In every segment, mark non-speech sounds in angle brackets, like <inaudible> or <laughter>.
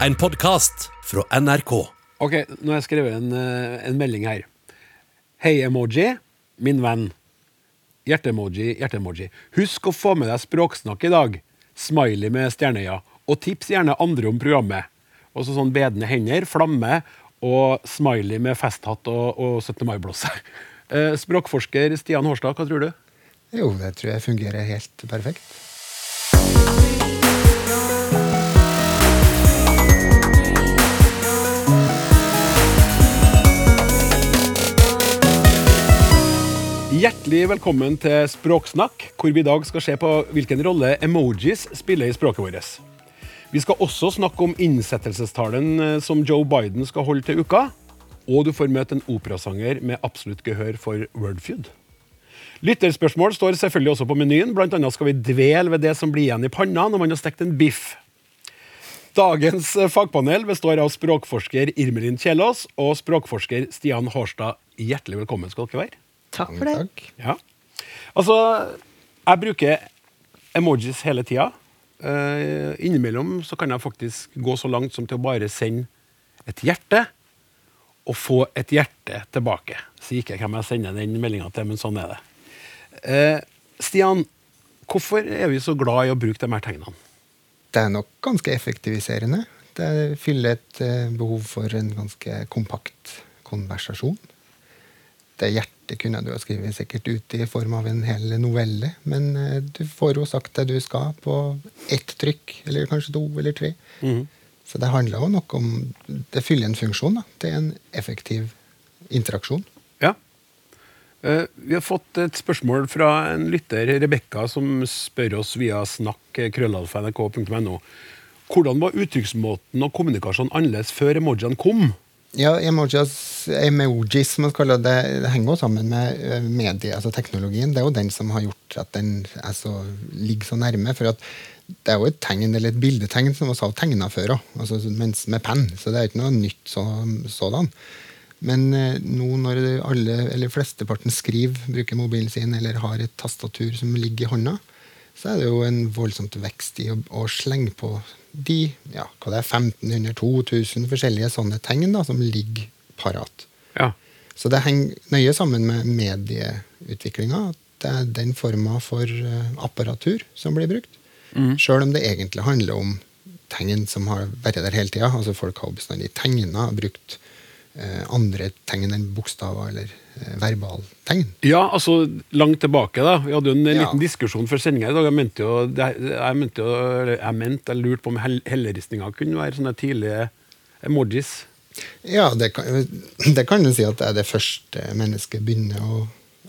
En podkast fra NRK. Ok, nå har jeg skrevet en, eh, en melding her. Hei-emoji, min venn. Hjerte-emoji, hjerte-emoji. Husk å få med deg språksnakk i dag. Smiley med stjerneøyne. Og tips gjerne andre om programmet. Og så sånn bedende hender, flamme og smiley med festhatt og, og 17. mai-blåse. <laughs> Eh, språkforsker Stian Hårstad, hva tror du? Jo, det tror jeg fungerer helt perfekt. Hjertelig velkommen til Språksnakk, hvor vi i dag skal se på hvilken rolle emojis spiller i språket vårt. Vi skal også snakke om innsettelsestalen eh, som Joe Biden skal holde til uka. Og du får møte en operasanger med absolutt gehør for Wordfeud. Lytterspørsmål står selvfølgelig også på menyen. Blant annet skal vi dvele ved det som blir igjen i panna når man har stekt en biff. Dagens eh, fagpanel består av språkforsker Irmelin Kjelås og språkforsker Stian Hårstad. Hjertelig velkommen skal dere være. Takk for det. Takk. Ja. Altså, jeg bruker emojis hele tida. Uh, innimellom så kan jeg faktisk gå så langt som til å bare sende et hjerte og få et hjerte tilbake. Sier ikke hvem jeg sender den meldinga til, men sånn er det. Uh, Stian, hvorfor er vi så glad i å bruke de her tegnene? Det er nok ganske effektiviserende. Det fyller et eh, behov for en ganske kompakt konversasjon. Det hjertet kunne du ha skrevet sikkert ut i form av en hel novelle, men eh, du får jo sagt det du skal på ett trykk, eller kanskje to eller tre. Så det handler jo nok om Det fyller en funksjon. da. Det er en effektiv interaksjon. Ja. Eh, Vi har fått et spørsmål fra en lytter, Rebekka, som spør oss via snakk.krøllalfa.nrk.no. Hvordan var uttrykksmåten og kommunikasjon annerledes før emojiene kom? Ja, emojis, emojis som man kaller det, det henger jo sammen med eh, medie, altså teknologien. Det er jo den som har gjort at den så, ligger så nærme. For at det er jo et tegn, eller et bildetegn som vi har tegna før òg, altså, med penn. Så det er ikke noe nytt så, sådan. Men eh, nå når alle, eller flesteparten skriver, bruker mobilen sin eller har et tastatur som ligger i hånda, så er det jo en voldsomt vekst i å, å slenge på de ja, hva det er, 1500-2000 forskjellige sånne tegn da, som ligger parat. Ja. Så det henger nøye sammen med medieutviklinga. Det er den forma for eh, apparatur som blir brukt. Sjøl om det egentlig handler om tegn som har vært der hele tida. Altså folk har bestandig tegna, brukt eh, andre tegn enn bokstaver eller verbaltegn. Ja, altså langt tilbake, da. Vi hadde jo en Ja. liten diskusjon før sendinga i dag. Jeg mente jo, jeg mente jo, jeg mente, jeg lurte på om hell, helleristninga kunne være sånne tidlige emojis. Ja, det kan, det kan du si at det er det første mennesket begynner å,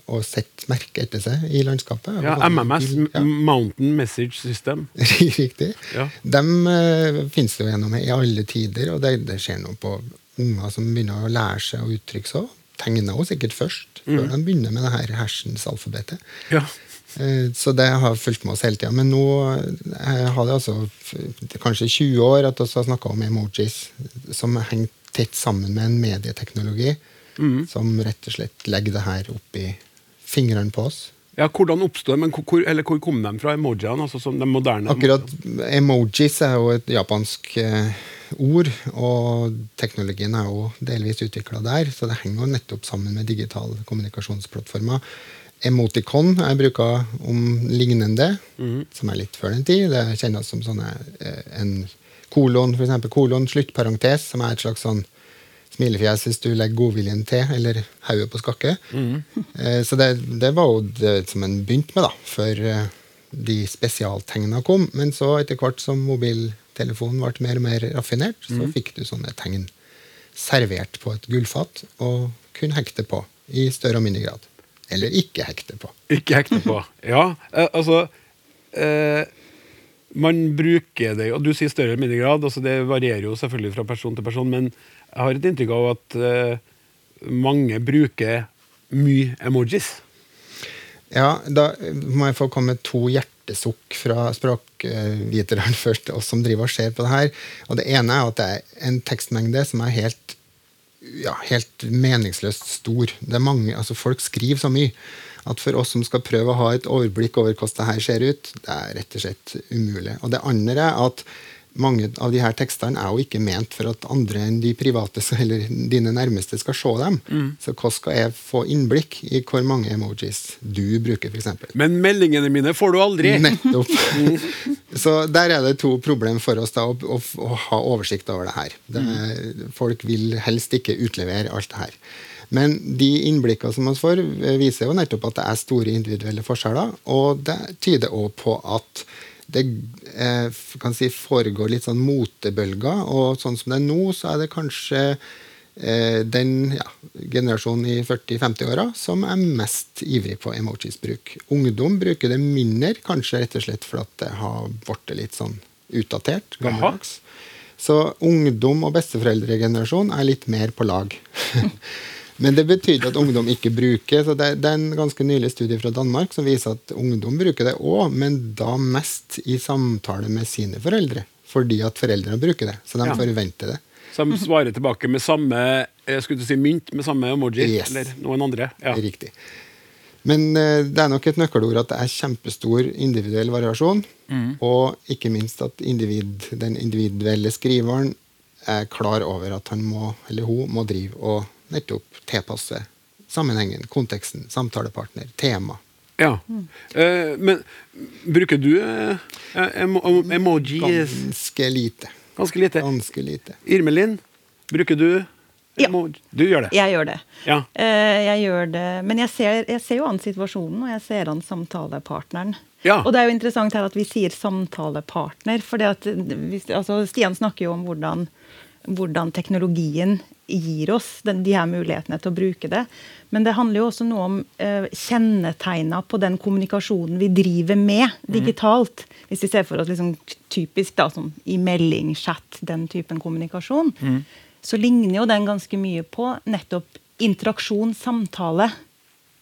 og sette merke etter seg i landskapet. Ja, MMS, Ja. Mountain Message System. <laughs> Riktig. Ja. De uh, finnes det jo gjennom i alle tider, og det, det skjer noe på unger som begynner å lære seg å uttrykke seg. Tegner hun sikkert først, før de begynner med det her hersens alfabetet. Ja. Eh, Så det har fulgt med oss hele tida. Men nå eh, har det altså kanskje 20 år at vi har snakka om emojis som henger tett sammen med en medieteknologi som rett og slett legger det her opp i fingrene på oss. Ja, hvordan oppsto det? Men hvor- eller hvor kom de fra, emojiene? Altså som de moderne Akkurat emojis er jo et japansk eh, ord, og teknologien er jo delvis utvikla der, så det henger jo nettopp sammen med digitale kommunikasjonsplattformer. Emoticon er bruker om lignende, som er litt før den tid. Det kjennes som sånne, eh, en kolon, eksempel kolon, sluttparentes, som er et slags sånn smilefjes hvis du legger godviljen til, eller hodet på skakke. Mm. Så det, det var jo det som en begynte med, da, før eh, de spesialtegnene kom. Men så etter hvert som mobiltelefonen ble mer og mer raffinert, så fikk du sånne tegn servert på et gullfat og kunne hekte på i større og mindre grad. Eller ikke hekte på. Ikke hekte på. Ja, eh, altså eh, Man bruker det, og du sier større eller mindre grad, altså det varierer jo selvfølgelig fra person til person, men jeg har et inntrykk av at eh, mange bruker mye emojis. Ja, da må jeg få komme med to hjertesukk fra språkviteren <laughs> først, oss som driver og ser på det her. Og det ene er at det er en tekstmengde som er helt, ja, helt meningsløst stor. Det er mange, altså Folk skriver så mye at for oss som skal prøve å ha et overblikk over hvordan det her ser ut, det er rett og slett umulig. Og det andre er at mange av de her tekstene er jo ikke ment for at andre enn de private eller dine nærmeste skal se dem. Så hvordan skal jeg få innblikk i hvor mange emojis du bruker, f.eks.? Men meldingene mine får du aldri. Nettopp. <laughs> Så der er det to problem for oss, da, å, å, å ha oversikt over det her. Det, folk vil helst ikke utlevere alt det her. Men de innblikkene som vi får, viser jo nettopp at det er store individuelle forskjeller, og det tyder òg på at det eh, kan si, foregår litt sånn motebølger, og sånn som det er nå, så er det kanskje eh, den ja, generasjonen i 40-50-åra som er mest ivrig på emojis-bruk. Ungdom bruker det mindre, kanskje rett og slett fordi det har blitt litt sånn utdatert. gammeldags. Så ungdom og besteforeldregenerasjon er litt mer på lag. <laughs> Men det betyr at ungdom ikke bruker. så det, det, er en ganske nylig studie fra Danmark som viser at ungdom bruker det òg, men da mest i samtale med sine foreldre. Fordi at foreldrene bruker det. Så de Ja. forventer det. Så de svarer tilbake med samme jeg skulle si mynt, med samme emoji. Yes. Eller noen andre. Ja. Riktig. Men eh, det er nok et nøkkelord at det er kjempestor individuell variasjon. Og ikke minst at individ, den individuelle skriveren er klar over at han må, eller hun må drive og nettopp tilpasse sammenhengen, konteksten, samtalepartner, tema. ja. Eh, men bruker du eh, emo emojis Ganske lite. ganske lite? Ganske lite. Irmelin, bruker du Ja. Du gjør det? Jeg gjør det. Ja. Eh, jeg gjør det. Men jeg ser, jeg ser jo an situasjonen, og jeg ser an samtalepartneren. Ja. Og det er jo interessant her at vi sier samtalepartner. For altså, Stian snakker jo om hvordan, hvordan teknologien gir oss den, de her mulighetene til å bruke det. Men det handler jo også noe om eh, kjennetegna på den kommunikasjonen vi driver med digitalt. Hvis vi ser for oss liksom typisk da, som i melding, chat, den typen kommunikasjon, så ligner jo den ganske mye på nettopp interaksjon, samtale.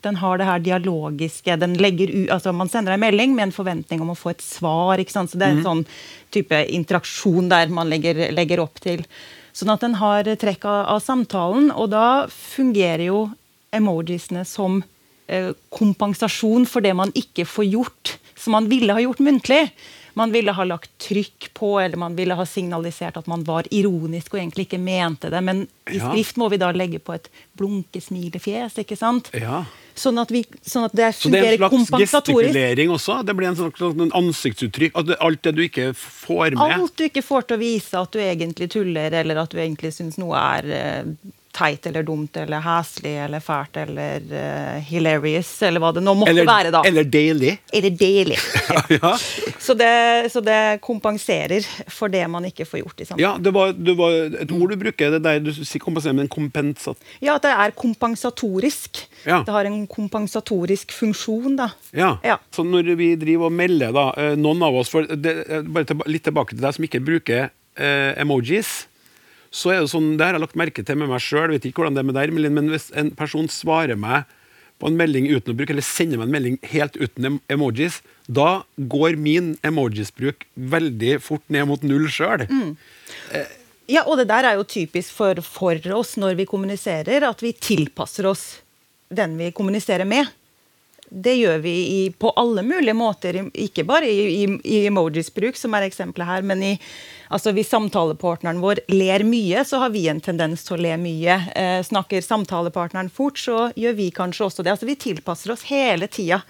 Den har det her dialogiske den legger u, altså Man sender en melding med en forventning om å få et svar. ikke sant? Så Det er en sånn type interaksjon der man legger, legger opp til. Sånn at den har trekk av, av samtalen, og da fungerer jo emojisene som eh, kompensasjon for det man ikke får gjort, som man ville ha gjort muntlig. Man ville ha lagt trykk på, eller man ville ha signalisert at man var ironisk og egentlig ikke mente det. Men i skrift må vi da legge på et blunkesmilefjes, ikke sant? Ja. Sånn at, vi, sånn at det Så det er en slags gestikulering også? Det blir en slags ansiktsuttrykk? Alt det du ikke får med? Alt du ikke får til å vise at du egentlig tuller, eller at du egentlig syns noe er eh, teit eller dumt eller heslig eller fælt eller uh, hilarious, eller hva det nå måtte Eller, være, da. eller deilig? Eller deilig. <laughs> ja. så, det, så det kompenserer for det man ikke får gjort i samfunnet. ja, det var, det var et ord du bruker, det der du sier kompenserer men en kompensat... Ja, at det er kompensatorisk. Ja. Det har en kompensatorisk funksjon, da. Ja. Ja. Så når vi driver og melder, da, eh, noen av oss for det, eh, Bare litt tilbake til deg som ikke bruker eh, emojis. Så er det sånn, Det har jeg lagt merke til med meg sjøl, vet ikke hvordan det er med deg, men hvis en person svarer meg på en melding uten å bruke, eller sender meg en melding helt uten emojis, da går min emojis-bruk veldig fort ned mot null sjøl. Ja, og det der er jo typisk for, for oss når vi kommuniserer, at vi tilpasser oss den vi kommuniserer med. Det gjør vi i, på alle mulige måter, ikke bare i, i, i emojis-bruk, som er eksempelet her, men i, altså hvis samtalepartneren vår ler mye, så har vi en tendens til å le mye. Eh, snakker samtalepartneren fort, så gjør vi kanskje også det. Altså Vi tilpasser oss hele tida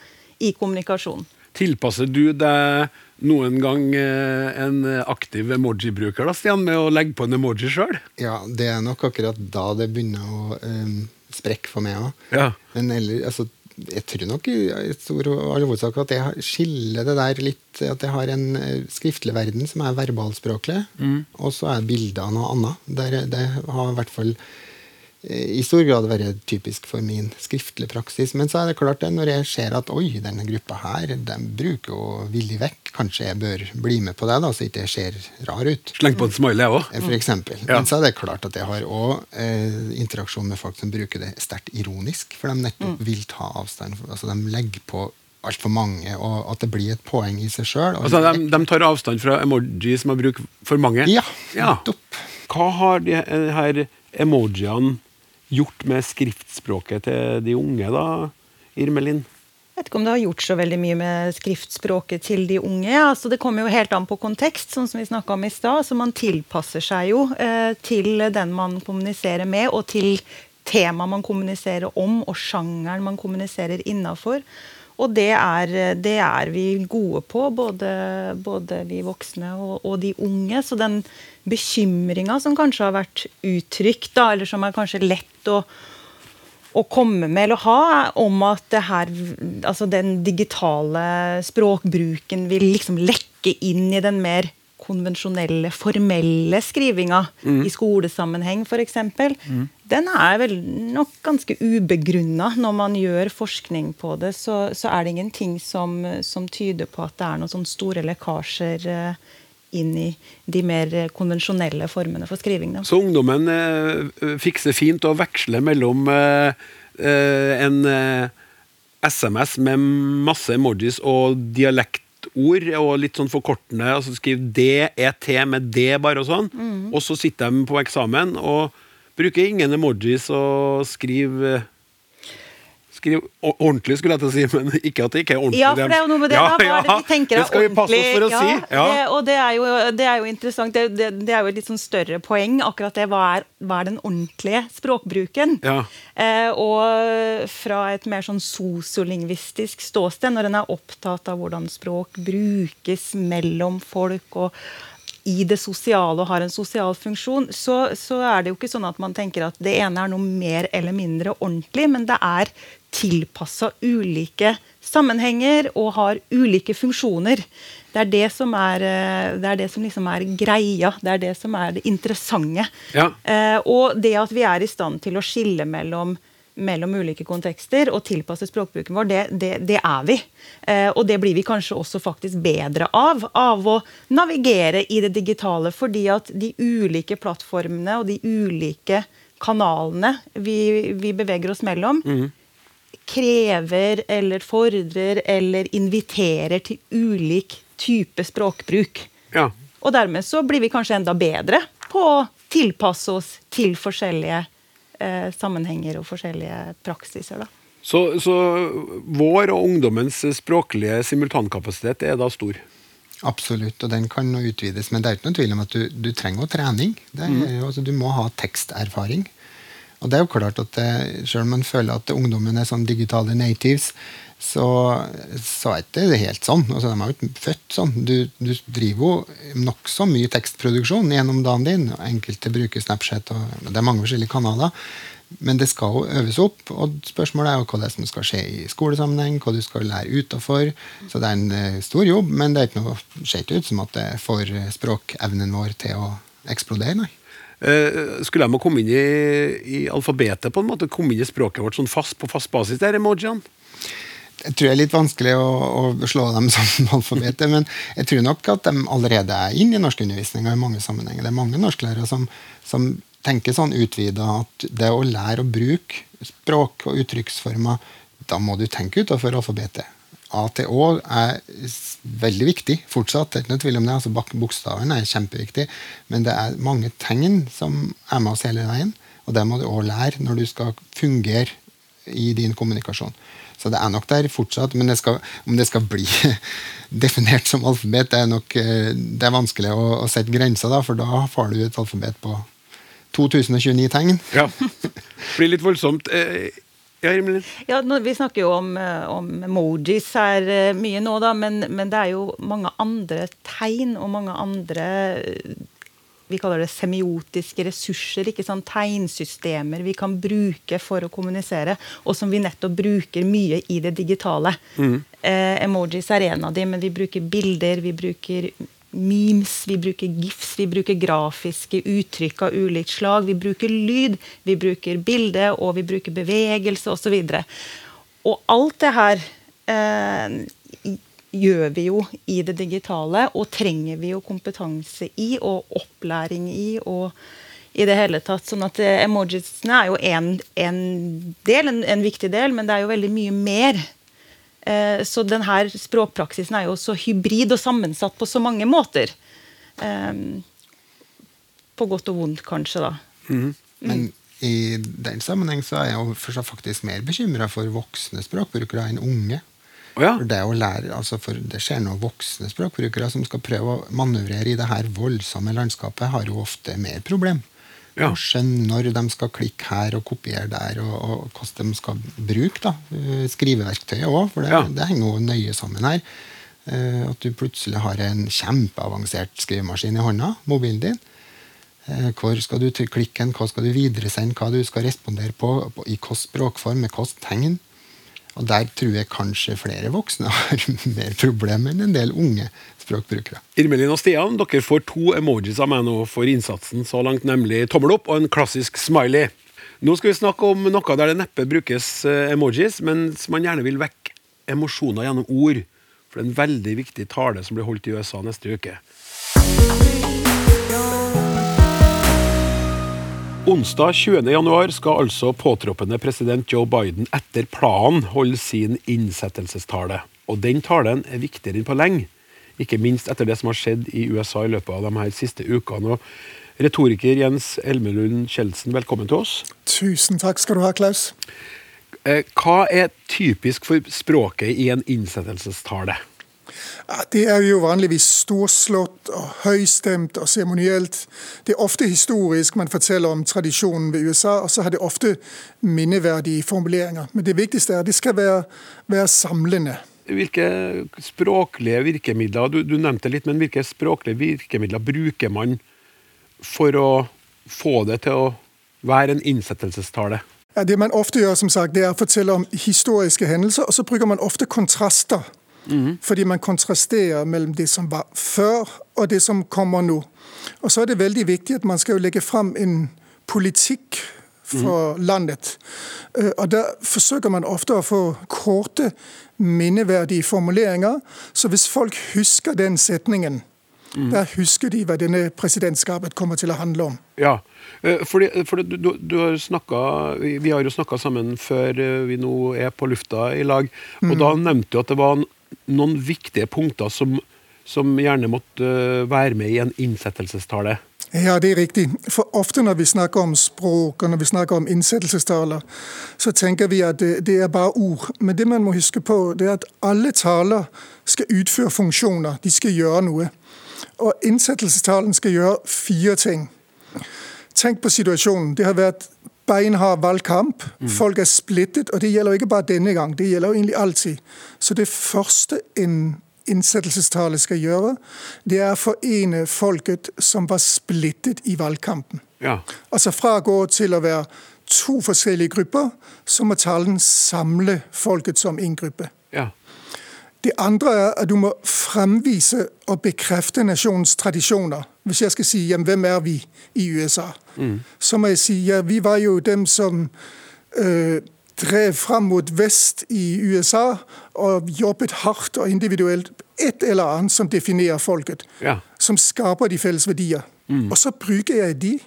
i kommunikasjonen. Tilpasser du deg noen gang eh, en aktiv emoji-bruker, da, Stian, med å legge på en emoji sjøl? Ja, det er nok akkurat da det begynner å um, sprekke for meg òg. Ja. Men eller, altså, jeg tror nok i stor hovedsak at jeg skiller det der litt At jeg har en eh, skriftlig verden som er verbalspråklig, og så er bildene noe annet. Der, det har i hvert fall i stor grad være typisk for min skriftlige praksis. Men så er det klart det når jeg ser at oi, denne gruppa her, de bruker jo villig vekk. Kanskje jeg bør bli med på det, da, så ikke jeg ser rar ut. Sleng på en smiley, jeg òg. For eksempel. Ja. Men så er det klart at jeg har òg eh, interaksjon med folk som bruker det sterkt ironisk, for de nettopp vil ta avstand. Altså De legger på altfor mange, og at det blir et poeng i seg sjøl. Altså, de, de tar avstand fra emoji som har brukt for mange? Ja, Ja. Hva har de eh, her emojiene gjort med skriftspråket til de unge, da, Irmelin? Jeg vet ikke om det har gjort så veldig mye med skriftspråket til de unge. Altså, det kommer jo helt an på kontekst, sånn som vi snakka om i stad. Så man tilpasser seg jo eh, til den man kommuniserer med, og til temaet man kommuniserer om, og sjangeren man kommuniserer innafor. Og det er, det er, vi gode på, både, både vi voksne og, og, de unge. Så den bekymringa som kanskje har vært uttrykt, da, eller som er kanskje lett å å komme med eller ha om at her, altså den digitale språkbruken vil liksom lekke inn i den mer konvensjonelle, formelle skrivinga mm. i skolesammenheng f.eks. Mm. Den er vel nok ganske ubegrunna. Når man gjør forskning på det, så, så, er det ingenting som, som tyder på at det er noen sånne store lekkasjer eh, inn i de mer konvensjonelle formene for skriving. Da. Så ungdommen eh, fikser fint å veksle mellom eh, eh en SMS eh, med masse emojis og dialektord og litt sånn forkortende. altså Skriv DET med D bare og sånn. Mm. Og så sitter de på eksamen og bruker ingen emojis og skriver skrive ordentlig, skulle jeg til å si, men ikke at det ikke er ordentlig. Ja, for det er jo noe med det. Ja, da, hva er det vi tenker det skal vi passe oss for å ja, si. Ja. Det, og det er, jo, det er jo interessant. Det, det, det, er jo et litt sånn større poeng, akkurat det. Hva er, hva er den ordentlige språkbruken? Ja. Eh, og fra et mer sånn sosiolingvistisk ståsted, når en er opptatt av hvordan språk brukes mellom folk og i det sosiale og har en sosial funksjon, så, så, er det jo ikke sånn at man tenker at det ene er noe mer eller mindre ordentlig, men det er tilpassa ulike sammenhenger og har ulike funksjoner. Det er det som er, eh, det er, det som liksom er greia. Det er det som er det interessante. Ja. Eh, og det at vi er i stand til å skille mellom, mellom ulike kontekster og tilpasse språkbruken vår, det, det, det er vi. Eh, og det blir vi kanskje også faktisk bedre av. Av å navigere i det digitale. Fordi at de ulike plattformene og de ulike kanalene vi, vi beveger oss mellom, mm krever eller fordrer eller inviterer til ulik type språkbruk. Ja. Og dermed så blir vi kanskje enda bedre på å tilpasse oss til forskjellige sammenhenger og forskjellige praksiser. da. Så, så, vår og ungdommens språklige simultankapasitet er da stor? Absolutt, og den kan utvides. Men det er ikke noen tvil om at du, du trenger trening. Er, mm. altså, du må ha teksterfaring. Og det er jo klart at det, Selv om man føler at ungdommen er sånn digitale natives, så, så er det ikke helt sånn. Altså, de er jo ikke født sånn. Du, du driver jo nokså mye tekstproduksjon gjennom dagen din. Enkelte bruker Snapchat, og det er mange forskjellige kanaler. Men det skal jo øves opp, og spørsmålet er jo hva det er som skal skje i skolesammenheng, hva du skal lære utenfor. Så det er en eh, stor jobb, men det er ikke noe, ser ikke ut som at det får språkevnen vår til å eksplodere, nei. Uh, skulle de komme inn i, i, alfabetet, på en måte, komme inn i språket vårt sånn fast, på fast basis, der emojiene? Jeg tror det er litt vanskelig å, å slå dem <laughs> som alfabetet, men jeg tror nok at de allerede er inne i norskundervisninga i mange sammenhenger. Det er mange norsklærere som, som tenker sånn utvida at det å lære å bruke språk og uttrykksformer, da må du tenke utenfor alfabetet. A til Å er veldig viktig fortsatt. Det er ikke noe tvil om det. altså Bokstaven er kjempeviktig. Men det er mange tegn som er med oss hele veien. Og det må du òg lære når du skal fungere i din kommunikasjon. Så det er nok der fortsatt. Men det skal, om det skal bli <laughs> definert som alfabet, det er nok eh, det er vanskelig å, å sette grenser, da, for da får du et alfabet på 2029 tegn. Ja. Det blir litt voldsomt. Eh, ja, ja, vi snakker jo om, eh, om emojis her eh, mye nå, da, men, men, det er jo mange andre tegn og mange andre vi kaller det semiotiske ressurser, ikke sant? tegnsystemer vi kan bruke for å kommunisere, og som vi nettopp bruker mye i det digitale. Mm. Eh, emojis er en av de, men vi bruker bilder, vi bruker memes, vi bruker gifs, vi bruker grafiske uttrykk av ulikt slag. Vi bruker lyd, vi bruker bilde, og vi bruker bevegelse osv. Og, og alt det her eh, gjør vi jo i det digitale, og trenger vi jo kompetanse i, og opplæring i. og i det hele tatt, sånn at eh, Emojisene er jo en, en del, en, en viktig del, men det er jo veldig mye mer så denne språkpraksisen er jo så hybrid og sammensatt på så mange måter. Eh, på godt og vondt, kanskje, da. Mm. Men i den sammenheng så er jeg faktisk mer bekymra for voksne språkbrukere enn unge. Oh, ja. For det å lære, altså for det skjer noen voksne språkbrukere som skal prøve å manøvrere i det her voldsomme landskapet, har jo ofte mer problem. Ja. Skjønne når de skal klikke her og kopiere der, og, og hvordan de skal bruke da, eh, skriveverktøyet òg, for det, Ja. det henger jo nøye sammen her. Eh, At du plutselig har en kjempeavansert skrivemaskin i hånda, mobilen din. Eh, Hvor skal du klikke klikken, hva skal du videresende, hva du skal respondere på, på i hvilken språkform, med hvilke tegn. Og der tror jeg kanskje flere voksne <laughs> har mer problemer enn en del unge språkbrukere. Irmelin og Stian, dere får to emojis av meg nå for innsatsen så langt, nemlig tommel opp og en klassisk smiley. Nå skal vi snakke om noe der det neppe brukes emojis, men som man gjerne vil vekke emosjoner gjennom ord. For det er en veldig viktig tale som blir holdt i USA neste uke. Onsdag 20.1 skal altså påtroppende president Joe Biden etter planen holde sin innsettelsestale. Og den talen er viktigere enn på lenge. Ikke minst etter det som har skjedd i USA i løpet av de her siste ukene. Og retoriker Jens Elmelund Kjeldsen, velkommen til oss. Tusen takk skal du ha, Klaus. Eh, Hva er typisk for språket i en innsettelsestale? Ja, Det er jo vanligvis storslått og høystemt og seremonielt. Det er ofte historisk man forteller om tradisjonen ved USA, og så har det ofte minneverdige formuleringer. Men det viktigste er at det skal være, være samlende. Hvilke språklige virkemidler du, du nevnte litt, men hvilke språklige virkemidler bruker man for å få det til å være en innsettelsestale? Ja, det man ofte gjør, som sagt, det er å fortelle om historiske hendelser, og så bruker man ofte kontraster. Fordi man kontrasterer mellom det som var før, og det som kommer nå. Og så er det veldig viktig at man skal legge frem en politikk for landet. Eh, Og der forsøker man ofte å få korte, minneverdige formuleringer. Så hvis folk husker den setningen, da husker de hva denne presidentskapet kommer til å handle om. Ja, fordi, fordi, for du, du, har snakket, vi har jo snakka sammen før eh, vi nå er på lufta i lag. Og da nevnte du at det var noen viktige punkter som, som gjerne måtte eh, være med i en innsettelsestale. Ja, det er riktig. For ofte når vi snakker om språk og når vi snakker om innsettelsestaler, så tenker vi at det, det er bare ord. Men det man må huske på, det er at alle taler skal utføre funksjoner. De skal gjøre noe. Og innsettelsestalen skal gjøre fire ting. Tenk på situasjonen. Det har vært beinhard valgkamp. Folk er splittet, og det gjelder ikke bare denne gang. Det gjelder jo egentlig alltid. Så det første en innsettelsestale skal gjøre, det er å forene folket som var splittet i valgkampen. Ja. Altså fra å gå til å være to forskjellige grupper, så må talen samle folket som én gruppe. ja. Det andre er at du må fremvise og bekrefte nasjonens tradisjoner. Hvis jeg skal si jamen, hvem er vi i USA, så må jeg si ja, vi var jo dem som øh, drev frem mot vest i USA og jobbet hardt og individuelt. Et eller annet som definerer folket. Ja. Som skaper de felles verdier. Og så bruker jeg de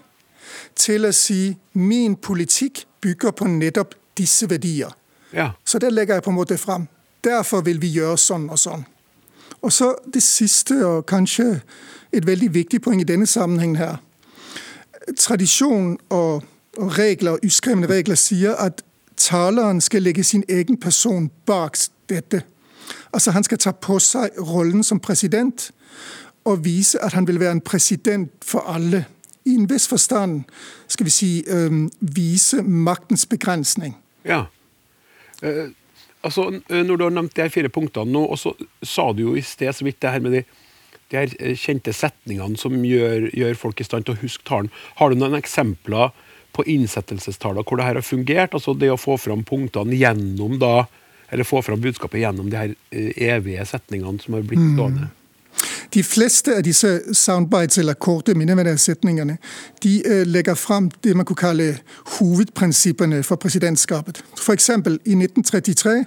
til å si min politikk bygger på nettopp disse verdier. ja. Så det legger jeg på en måte fram. Derfor vil vi gjøre sånn og sånn. Og så det siste, og kanskje et veldig viktig poeng i denne sammenhengen her. Tradisjon og regler, uskrevne regler sier at taleren skal legge sin egen person bak dette. Altså Han skal ta på seg rollen som president og vise at han vil være en president for alle. I en viss forstand skal vi si øhm, vise maktens begrensning. Ja. Eh, altså, eh, når du har nevnt de her fire punktene nå, og så sa du jo i sted så vidt det her med de, de her eh, kjente setningene som gjør, gjør folk i stand til å huske talen. Har du noen eksempler på innsettelsestallene hvor det her har fungert? Altså det å få fram punktene gjennom da, eller få fram budskapet gjennom de her eh, evige setningene som har blitt stående? De fleste av disse soundbites, eller korte minneverdighetssetningene, de eh, legger frem det man kunne kalle hovedprinsippene for presidentskapet. For eksempel i 1933,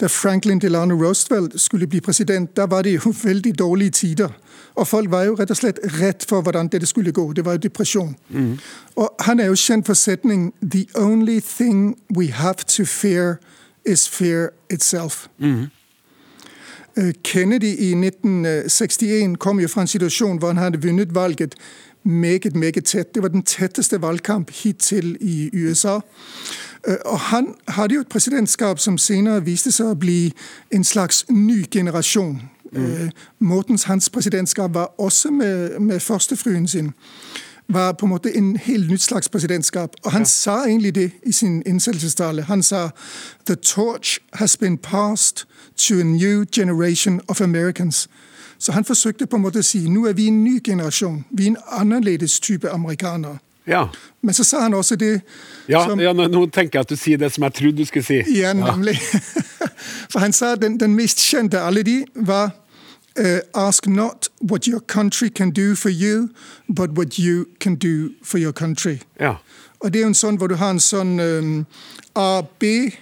da Franklin Delano Roosevelt skulle bli president, da var det jo <laughs> veldig dårlige tider. Og folk var jo rett og slett redd for hvordan dette skulle gå. Det var jo depresjon. Og han er jo kjent for setningen 'The only thing we have to fear is fear itself'. Eh, Kennedy i 1961 kom jo fra en situasjon hvor han hadde vunnet valget meget, meget tett. Det var den tetteste valgkamp hittil i USA. Øh, og han hadde jo et presidentskap som senere viste seg å bli en slags ny generasjon. Mm. Mortens hans presidentskap var også med, med førstefruen sin var på en måte en helt nytt slags presidentskap. Og han ja. sa egentlig det i sin innsettelsestale. Han sa «The torch has been passed to a new generation of Americans». Så han forsøkte på en måte å si nå er vi en ny generasjon. Vi er en annerledes type amerikanere. Ja. Men så sa han også det ja, som, ja, Nå tenker jeg at du sier det som jeg trodde du skulle si. Ja, nemlig. <laughs> For han sa den, den mest kjente av alle de var uh, Ask not what your country can do for you, but what you can do for your country. Ja. Og det er jo en sånn hvor du har en sånn um, A-B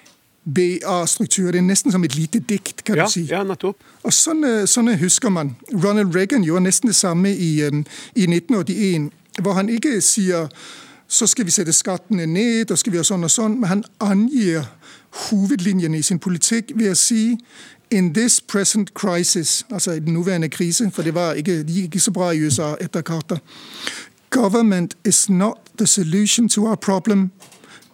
BA-struktur. Det er nesten som et lite dikt, kan ja, du si. Ja, nettopp. Og sånne, sånne, husker man. Ronald Reagan gjorde nesten det samme i, um, i 1981 hvor han ikke sier så skal vi sette skattene ned, og skal vi gjøre sånn og sånn, men han angir hovedlinjene i sin politikk ved å si In this present crisis, altså i den nåværende krise, for det, ikke, de gikk ikke så bra i USA etter Carter Government is not the solution to our problem.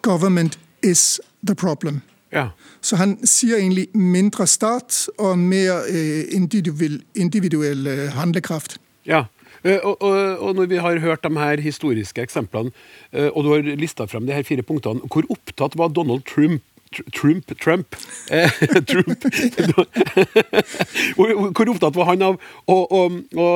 Government is the problem. Ja. Så han sier egentlig mindre stat og mer eh, individuell, individuell eh, handlekraft. Ja, Eh, og, og, og, når vi har hørt de her historiske eksemplene, og du har lista frem de her fire punktene, hvor opptatt var Donald Trump Trump Trump, eh, <laughs> Trump. Hvor opptatt var han av å, å, å,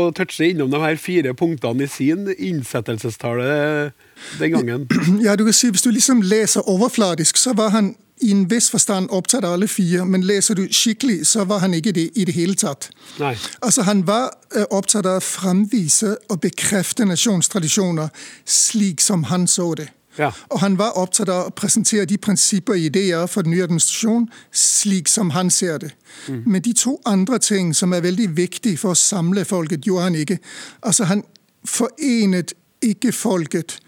å, touche innom de her fire punktene i sin innsettelsestale den gangen? <clears throat> Ja, du kan si Hvis du liksom leser overfladisk, så var han i en viss forstand opptatt av alle fire, men leser du skikkelig, så var han ikke det i det hele tatt. Nei. Altså, Han var uh, opptatt av å framvise og bekrefte nasjonstradisjoner slik som han så det. Ja. Og han var opptatt av å presentere de prinsipper og ideer for den nye administrasjonen slik som han ser det. Mm. Men de to andre ting som er veldig viktige for å samle folket, gjorde han ikke. Altså, Han forenet ikke folket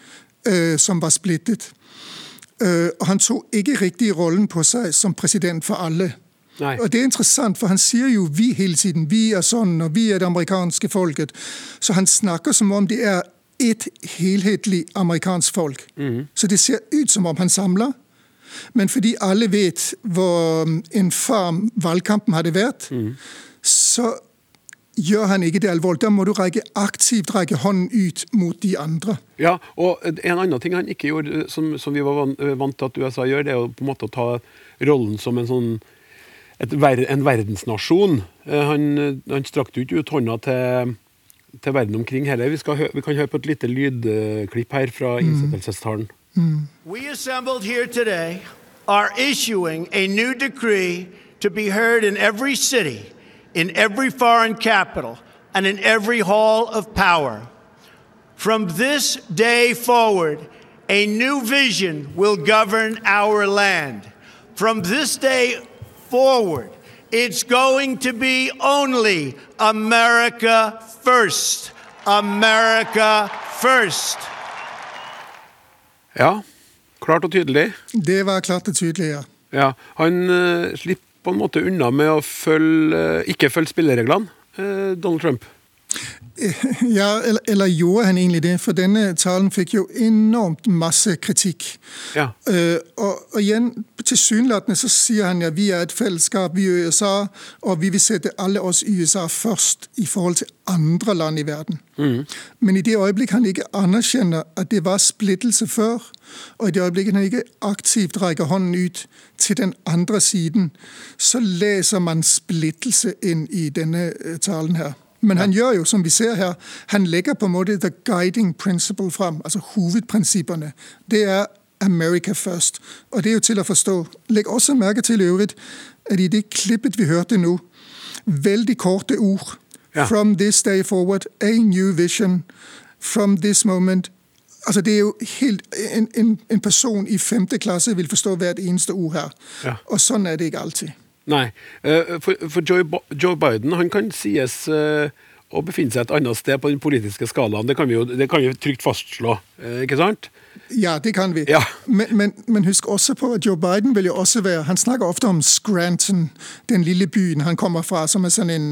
øh, som var splittet. Uh, og han tok ikke riktig rollen på seg som president for alle. Nei. Og Det er interessant, for han sier jo 'vi' hele tiden. Vi er sånn, og vi er det amerikanske folket. Så han snakker som om det er et helhetlig amerikansk folk. Mm. Så det ser ut som om han samler. Men fordi alle vet hvor um, infam valgkampen hadde vært, mm. så gjør han ikke det alvorlig. Da må du rekke, aktivt rekke hånden ut mot de andre. Ja, og En annen ting han ikke gjorde, som, som vi var vant til at USA gjør, det er å på en måte ta rollen som en sånn et, en verdensnasjon. Eh, han, han strakte jo ikke ut hånda til, til verden omkring heller. Vi, skal, vi, kan høre på et lite lydklipp her fra mm. innsettelsestalen. Mm. We assembled here today are issuing a new decree to be heard in every city in every foreign capital and in every hall of power. From this day forward, a new vision will govern our land. From this day forward, it's going to be only America first. America first. Ja, klart og tydelig. Det var klart og tydelig, ja. ja han uh, slipper på en måte unna med å følge, ikke følge spillereglene, uh, Donald Trump? <laughs> Ja, eller, eller, gjorde han egentlig det? For denne talen fikk jo enormt masse kritikk. Ja. Uh, og, og, igjen, tilsynelatende så sier han ja, vi er et fellesskap, vi er USA, og vi vil sette alle oss i USA først i forhold til andre land i verden. Mm. Men i det øyeblikk han ikke anerkjenner at det var splittelse før, og i det øyeblikk han ikke aktivt rekker hånden ut til den andre siden, så leser man splittelse inn i denne eh, talen her. Men han gjør jo, som vi ser her, han legger på en måte the guiding principle fram, altså hovedprinsippene. Det er America first. Og det er jo til å forstå. Legg også merke til øvrigt at i det klippet vi hørte nå, veldig korte ord. Ja. From this day forward, a new vision. From this moment. Altså Det er jo helt En, en, en person i femte klasse vil forstå hvert eneste ord her. Ja. Og sånn er det ikke alltid. Nei, eh, for, for Joe, Joe, Biden han kan sies eh, å befinne seg et annet sted på den politiske skalaen. Det kan vi jo det kan vi trygt fastslå, eh, ikke sant? Ja, det kan vi. Ja. Men, men, men, husk også på at Joe Biden vil jo også være Han snakker ofte om Scranton, den lille byen han kommer fra, som er sånn en,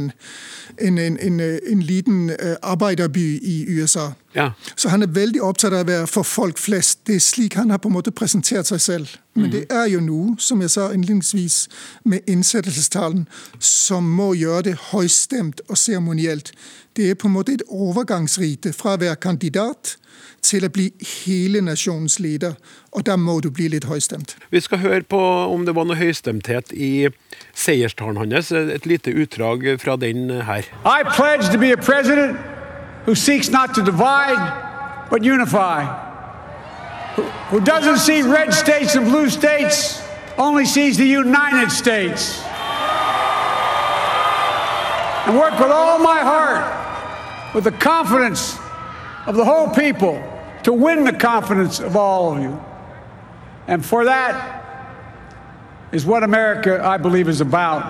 en, en, en liten arbeiderby i USA. Ja. Så han er veldig opptatt av å være for folk flest. Det er slik han har på en måte presentert seg selv. Men det er jo noe, som jeg sa innledningsvis, med innsettelsestalen som må gjøre det høystemt og seremonielt. Det er på en måte et overgangsrite fra å være kandidat til å bli hele nasjonens leder. Og da må du bli litt høystemt. Vi skal høre på om det var noe høystemthet i seierstalen hans. Et lite utdrag fra den her. I pledge to be a president who seeks not to divide, but unify. Who, who doesn't see red states and blue states, only sees the United States. And work with all my heart, with the confidence of the whole people, to win the confidence of all of you. And for that is what America, I believe, is about.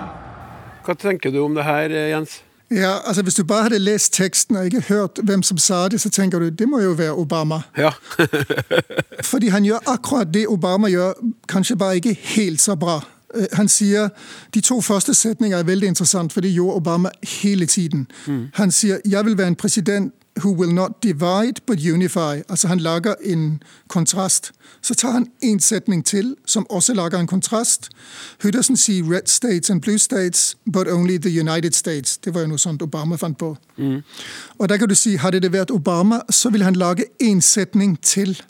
Hva tenker du om det Jens? Ja, altså Hvis du bare hadde lest teksten og ikke hørt hvem som sa det, så tenker du det må jo være Obama. Ja. <laughs> <laughs> Fordi han gjør akkurat det Obama gjør, kanskje bare ikke helt så bra. Eh, Han sier, De to første setninger er veldig interessant, for det gjorde Obama hele tiden. Han sier 'jeg vil være en president who will not divide but unify'. Altså Han lager en kontrast. Så tar han en setning til som også lager en kontrast. Who doesn't see red states and blue states, but only the United States. Det var jo noe sånt Obama fant på. Og der kan du si, Hadde det vært Obama, så ville han lage en setning til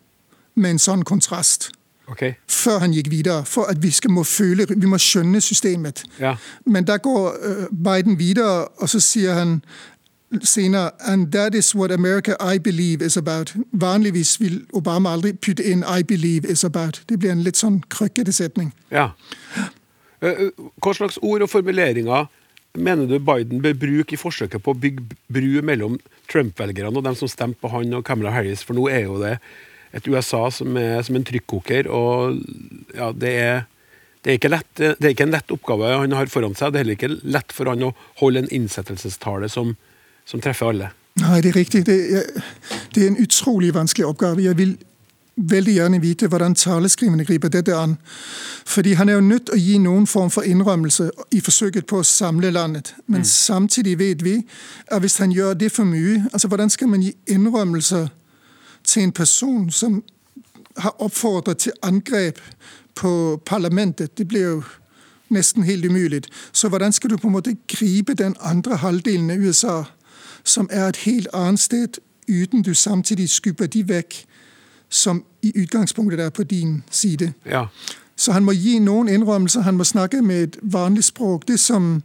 med en sånn kontrast Okay. før han gikk videre, for at vi skal må føle, vi må skjønne systemet. Ja. Men da går øh, Biden videre, og så sier han senere And that is what America I believe is about. Vanligvis vil Obama aldri putte inn I believe is about. Det blir en litt sånn krøkkete setning. Ja. Eh, eh, Hva slags ord og formuleringer mener du Biden bør bruke i forsøket på å bygge bru mellom Trump-velgerne og dem som stemte på han og Camera Harris? For nå er jo det et USA som er som en trykkoker, og ja, det er det er, lett, det er ikke en lett oppgave han har foran seg. Det er heller ikke lett for han å holde en innsettelsestale som, som treffer alle. Nei, det er riktig. Det er, det er en utrolig vanskelig oppgave. Jeg vil veldig gjerne vite hvordan taleskrivende griper dette an. Fordi han er jo nødt til å gi noen form for innrømmelse i forsøket på å samle landet. Men samtidig vet vi at hvis han gjør det for mye altså Hvordan skal man gi innrømmelser til en person som har oppfordret til angrep på parlamentet? Det blir jo nesten helt umulig. Så hvordan skal du på en måte gripe den andre halvdelen av USA, som er et helt annet sted, uten du samtidig skubber de vekk som i utgangspunktet er på din side? Ja. Så han må gi noen innrømmelser, han må snakke med et vanlig språk. Det som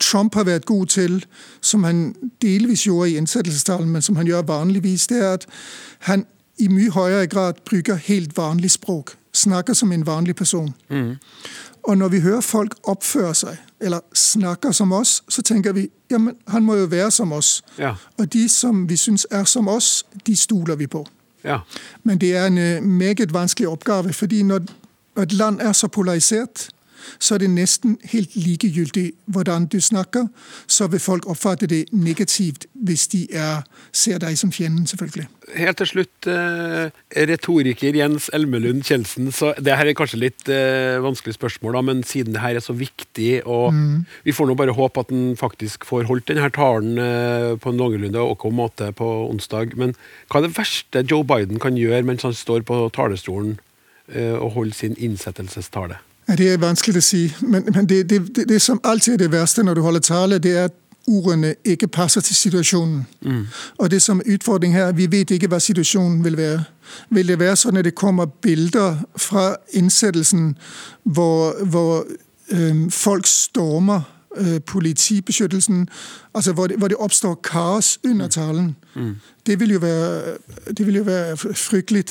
Trump har vært god til, som han delvis gjorde i innsettelsestalen, men som han gjør vanligvis, det er at han i mye høyere grad bruker helt vanlig språk. Snakker som en vanlig person. Og når vi hører folk oppføre seg, eller snakker som oss, så tenker vi jamen, han må jo være som oss. Ja. Og de som vi syns er som oss, de stoler vi på. ja. Men det er en øh, meget vanskelig oppgave, fordi når et land er så polarisert, så er det nesten helt likegyldig hvordan du snakker. Så vil folk oppfatte det negativt hvis de er, ser deg som fienden, selvfølgelig. Helt til slutt, eh, retoriker Jens Elmelund Kjeldsen. Så det her er kanskje litt eh, vanskelig spørsmål, da, men siden det her er så viktig, og vi får nå bare håpe at han faktisk får holdt denne talen eh, på en noenlunde ok måte på onsdag. Men hva er det verste Joe Biden kan gjøre mens han står på talerstolen og holder sin innsettelsestale? Ja, det er vanskelig å si, men, men det, det, det, det som alltid er det verste når du holder tale, det er at ordene ikke passer til situasjonen. Og det som er utfordringen her, vi vet ikke hva situasjonen vil være. Vil det være sånn at det kommer bilder fra innsettelsen hvor, hvor øhm, folk stormer øh, politibeskyttelsen, altså hvor det, hvor det oppstår kaos under talen? Det vil jo være, det vil jo være fryktelig.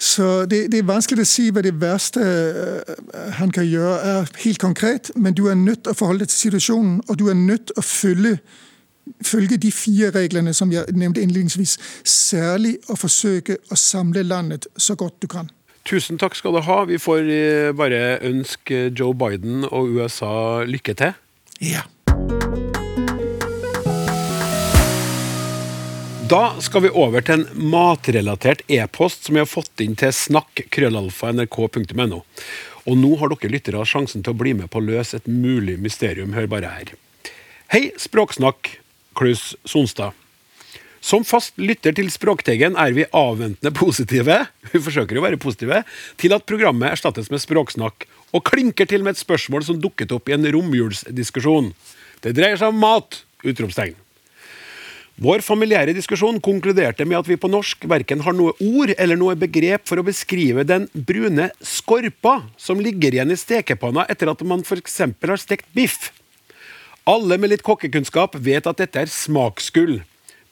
Så det, det er vanskelig å si hva det verste øh, han kan gjøre, er helt konkret. Men du er nødt til å forholde deg til situasjonen, og du er nødt til å følge, følge de fire reglene som jeg nevnte innledningsvis. Særlig å forsøke å samle landet så godt du kan. Tusen takk skal du ha. Vi får eh, bare ønske Joe Biden og USA lykke til. Ja. Da skal vi over til en matrelatert e-post som vi har fått inn til snakk.krøllalfa.nrk.no. Og nå har dere lyttere sjansen til å bli med på å løse et mulig mysterium. Hør bare her. Hei, Språksnakk, Klaus Sonstad. Som fast lytter til Språkteigen er vi avventende positive <laughs> vi forsøker å være positive, til at programmet erstattes med Språksnakk, og klinker til med et spørsmål som dukket opp i en romjulsdiskusjon. Det dreier seg om mat! utropstegn. Vår familiære diskusjon konkluderte med at vi på norsk verken har noe ord eller noe begrep for å beskrive den brune skorpa som ligger igjen i stekepanna etter at man f.eks. har stekt biff. Alle med litt kokkekunnskap vet at dette er smaksgull.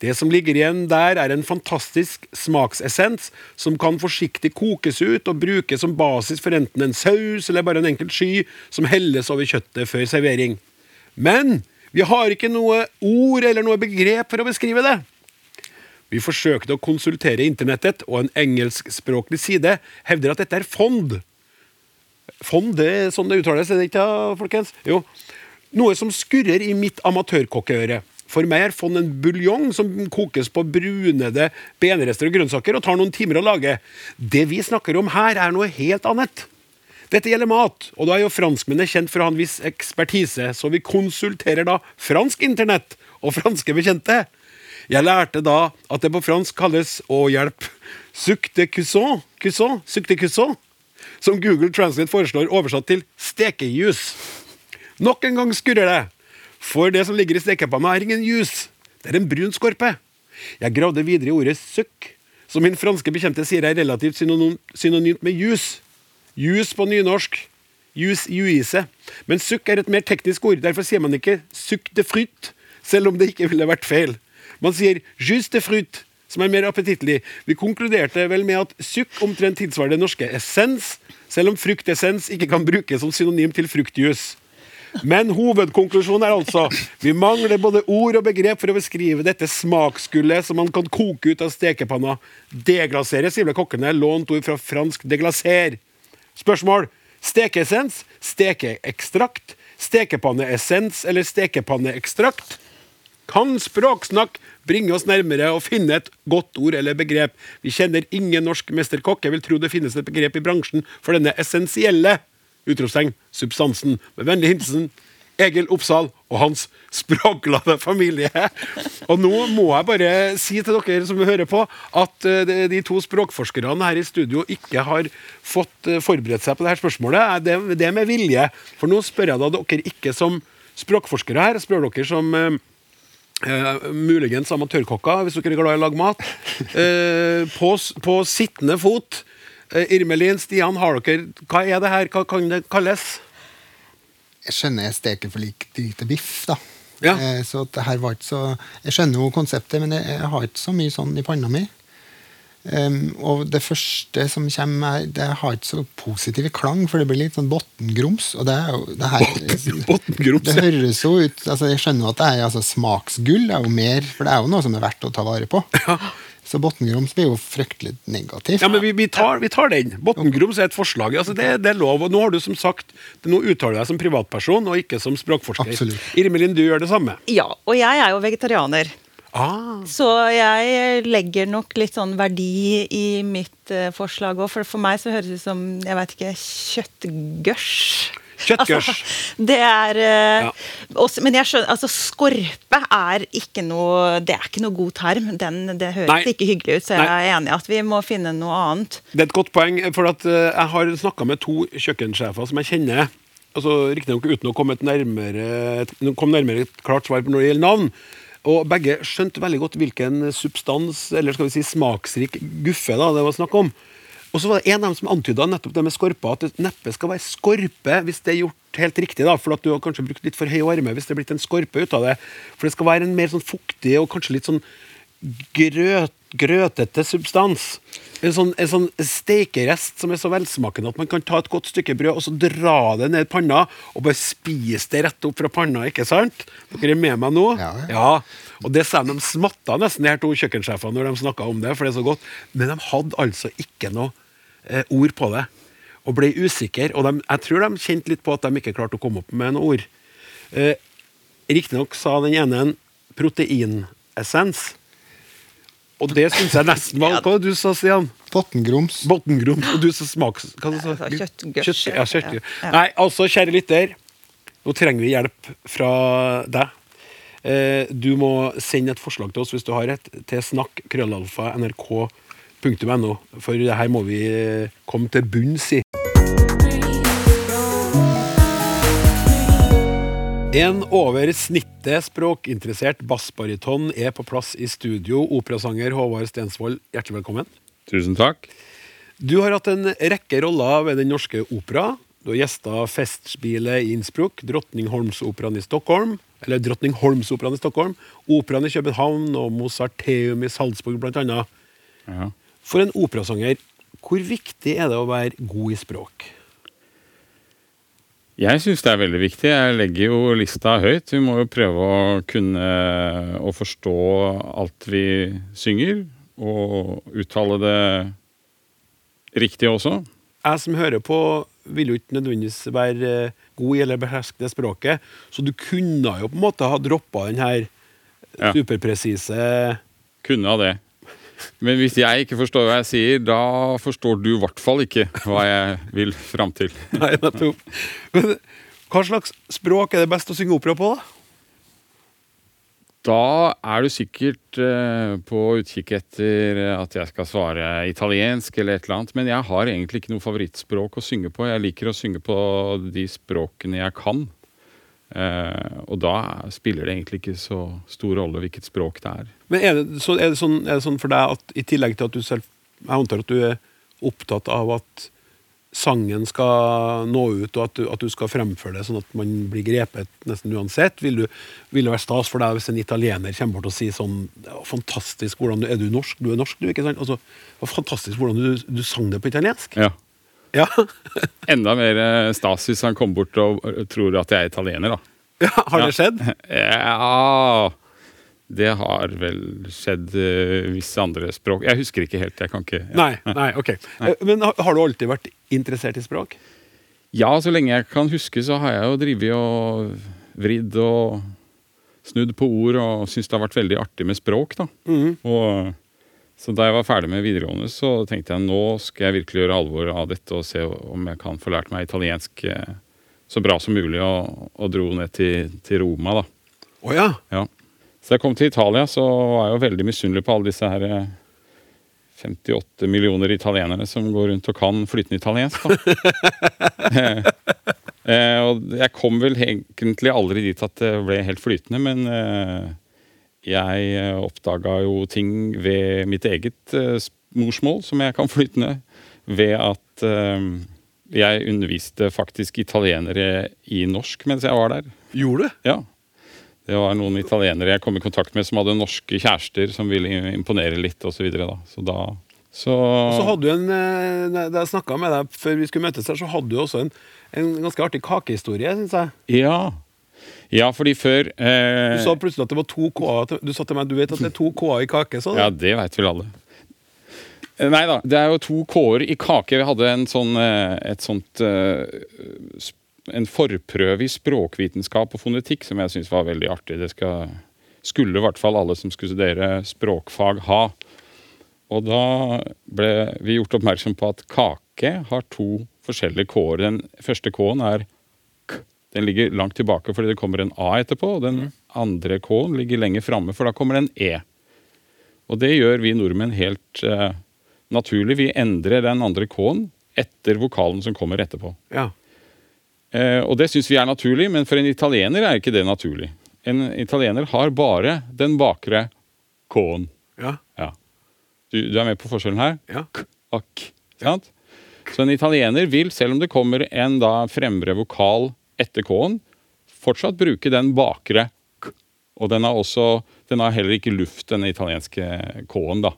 Det som ligger igjen der, er en fantastisk smaksessens som kan forsiktig kokes ut og brukes som basis for enten en saus eller bare en enkelt sky som helles over kjøttet før servering. Men vi har ikke noe ord eller noe begrep for å beskrive det. Vi forsøkte å konsultere internettet, og en engelskspråklig side hevder at dette er fond. Fond, det er sånn det uttales, er det ikke, folkens? Jo. Noe som skurrer i mitt amatørkokkeøre. For meg er fond en buljong som kokes på brunede benrester og grønnsaker og tar noen timer å lage. Det vi snakker om her, er noe helt annet. Dette gjelder mat, og da er jo franskmennene kjent for å ha en viss ekspertise, så vi konsulterer da fransk internett og franske bekjente. Jeg lærte da at det på fransk kalles å hjelp suc de cuisson, cuisson, suc de cuisson, som Google Translate foreslår oversatt til stekejus. Nok en gang skurrer det, for det som ligger i stekepanna, er ingen jus. Det er en brun skorpe. Jeg gravde videre i ordet suc, som min franske bekjente sier er relativt synonymt med jus. Jus på nynorsk. Jus juise. Men sukk er et mer teknisk ord. Derfor sier man ikke suc de fruit, selv om det ikke ville vært feil. Man sier jus de fruit, som er mer appetittlig. Vi konkluderte vel med at sukk omtrent tilsvarer det norske essens, selv om fruktessens ikke kan brukes som synonym til fruktjus. Men hovedkonklusjonen er altså vi mangler både ord og begrep for å beskrive dette smaksgullet som man kan koke ut av stekepanna. Deglasere, sier vel kokkene, lånt ord fra fransk deglaser. Spørsmål. Stekeessens, stekeekstrakt, stekepanneessens eller stekepanneekstrakt? Kan språksnakk bringe oss nærmere å finne et godt ord eller begrep? Vi kjenner ingen norsk mesterkokk. Jeg vil tro det finnes et begrep i bransjen for denne essensielle utropstegn, substansen. Med vennlig hilsen Egil Oppsal og hans språkglade familie. Og nå må jeg bare si til dere som hører på, at eh, de to språkforskerne her i studio ikke har fått eh, forberedt seg på dette spørsmålet. Det, er med vilje. For nå spør jeg da dere ikke som språkforskere her, spør dere som Uh, muligens amatørkokker, hvis dere er glad i å lage mat. Uh, på, på, sittende fot. Uh, Irmelin, Stian, har dere Hva er det her? Hva kan det kalles? Jeg skjønner jeg steker for lite biff, da. Ja. Eh, så det her var ikke så Jeg skjønner jo konseptet, men jeg, har ikke så mye sånn i panna mi. Um, og det første som kommer, det har ikke så positiv klang, for det blir litt sånn botngrums. Og det er det her <laughs> Det høres jo ut altså Jeg skjønner at det er altså, smaksgull, er jo mer, for det er jo noe som er verdt å ta vare på. Ja. Så botngrums blir jo fryktelig negativt. Ja, men vi, vi, tar, vi tar, den. Botngrums er et forslag. Altså, det, det, er lov. og Nå har du som sagt, nå uttaler deg som privatperson og ikke som språkforsker. Absolutt. Irmelin, du gjør det samme. Ja, og jeg er jo vegetarianer. Ah. Så jeg legger nok litt sånn verdi i mitt uh, forslag òg. For for meg så høres det ut som jeg vet ikke, kjøttgørs. Kjøttgørs. Altså, det er uh, ja. også, Men jeg skjønner, altså skorpe er ikke noe Det er ikke noe god term. Den, det høres Nei. ikke hyggelig ut, så jeg Nei. er enig i at vi må finne noe annet. Det er et godt poeng, for at, uh, jeg har snakka med to kjøkkensjefer som jeg kjenner. altså Riktignok uten å komme, et nærmere, kom nærmere et klart svar på når det gjelder navn. Og begge skjønte veldig godt hvilken substans, eller skal vi si smaksrik guffe da, det var snakk om. Og så var det en av dem som antyda nettopp det med skorpa, at det neppe skal være skorpe hvis det er gjort helt riktig. da, For at du har kanskje brukt litt for høy varme hvis det er blitt en skorpe ut av det. For det skal være en mer sånn fuktig og kanskje litt sånn grøt, grøtete substans. En sånn, en sånn stekerest som er så velsmakende at man kan ta et godt stykke brød og så dra det ned i panna og bare spise det rett opp fra panna. ikke sant? Dere er med meg nå? Ja. ja. Og det sa de smatta nesten, de her to kjøkkensjefene, når de snakka om det, for det er så godt. Men de hadde altså ikke noe eh, ord på det. Og ble usikre. Og de, jeg tror de kjente litt på at de ikke klarte å komme opp med noe ord. Eh, Riktignok sa den ene en proteinessens. Og det syns jeg nesten var Hva du sa Stian? Bottengrums. Bottengrums. Og du sa smaks... Hva du sa Kjøttgørs. Kjøtt, ja, ja. Nei, altså, kjære lytter. Nå trenger vi hjelp fra deg. Eh, du må sende et forslag til oss hvis du har et, til snakk.krøllalfa.nrk.no, For det her må vi eh, komme til bunns i. En over snittet språkinteressert bassbariton er på plass i studio. Operasanger Håvard Stensvold, hjertelig velkommen. Tusen takk. Du har hatt en rekke roller ved Den norske opera. Du har gjesta Festspielet i Innsbruck, Drottningholmsoperaen i Stockholm, eller Drottningholmsoperaen i Stockholm, Operaen i København og Mozarteum i Salzburg, blant annet. Ja. For en operasanger, hvor viktig er det å være god i språk? Jeg syns det er veldig viktig. Jeg legger jo lista høyt. Vi må jo prøve å kunne å forstå alt vi synger, og uttale det riktig også. Jeg som hører på, vil jo ikke nødvendigvis være eh, god i eller beherske det språket, så du kunne jo på en måte ha droppa den her Ja. superpresise Kunne ha det. Men hvis jeg ikke forstår hva jeg sier, da forstår du i hvert fall ikke hva jeg vil fram til. <laughs> Nei, nettopp. Men hva slags språk er det best å synge opera på, da? Da er du sikkert eh, på utkikk etter at jeg skal svare italiensk eller et eller annet, men jeg har egentlig ikke noe favorittspråk å synge på. Jeg liker å synge på de språkene jeg kan. Eh, og da spiller det egentlig ikke så stor rolle hvilket språk det er. Men er det, så, er, det sånn, er det sånn for deg at i tillegg til at du selv Jeg antar at du er opptatt av at sangen skal nå ut, og at du, at du skal fremføre det sånn at man blir grepet nesten uansett? Vil, du, vil det være stas for deg hvis en italiener kommer bort og sier sånn Fantastisk, hvordan du, Er du norsk? Du er norsk, du, ikke sant? Altså, fantastisk hvordan du, du sang det på italiensk. Ja. Ja. <laughs> Enda mer eh, stas hvis han kommer bort og eh, tror at jeg er italiener, da. <laughs> ja har det skjedd? <laughs> Ja Det har vel skjedd uh, visse andre språk. Jeg husker ikke helt. Jeg kan ikke ja. Nei, nei, ok. Nei. Men har, du alltid vært interessert i språk? Ja, så lenge jeg kan huske, så har jeg jo drevet og vridd og snudd på ord og syns det har vært veldig artig med språk, da. Og, så da jeg var ferdig med videregående, så tenkte jeg nå skal jeg virkelig gjøre alvor av dette og se om jeg kan få lært meg italiensk eh, så bra som mulig, og, og dro ned til, til Roma, da. Oh, ja. Ja. Så jeg kom til Italia, så var jeg jo veldig misunnelig på alle disse her eh, 58 millioner italienere som går rundt og kan flytende italiensk. Da. <laughs> eh, og jeg kom vel egentlig aldri dit at det ble helt flytende, men eh, jeg eh, oppdaga jo ting ved mitt eget eh, morsmål som jeg kan flytende, ved at eh, jeg underviste faktisk italienere i norsk mens jeg var der. Gjorde du? Ja. Det var noen italienere jeg kom i kontakt med som hadde norske kjærester som ville imponere litt osv. Så, videre, da. så da så, Så hadde du en, Da jeg snakka med deg før vi skulle møtes her, så hadde du også en, en ganske artig kakehistorie, syns jeg. Ja. Ja, fordi før eh, Du sa plutselig at det var to K-er. Du sa til meg du vet at det er to K-er i kake. Så Ja, det veit vel alle. Eh, Nei da, det er jo to K-er i kake. Vi hadde en sånn, eh, et sånt eh, En forprøve i språkvitenskap og fonetikk som jeg syns var veldig artig. Det skal, skulle i hvert fall alle som skulle studere språkfag, ha. Og da ble vi gjort oppmerksom på at kake har to forskjellige K-er. Den første K-en er. Den ligger langt tilbake fordi det kommer en A etterpå. Og den andre K-en ligger lenger framme, for da kommer en E. Og det gjør vi nordmenn helt uh, naturlig. Vi endrer den andre K-en etter vokalen som kommer etterpå. Ja. Uh, og det syns vi er naturlig, men for en italiener er ikke det naturlig. En italiener har bare den bakre K-en. ja. Ja. Du, du er med på forskjellen her? Ja. K og k. Sant? Så en italiener vil, selv om det kommer en da fremre vokal etter K-en, fortsatt bruke den bakre k. Og den har også Den har heller ikke luft, denne italienske K-en, da.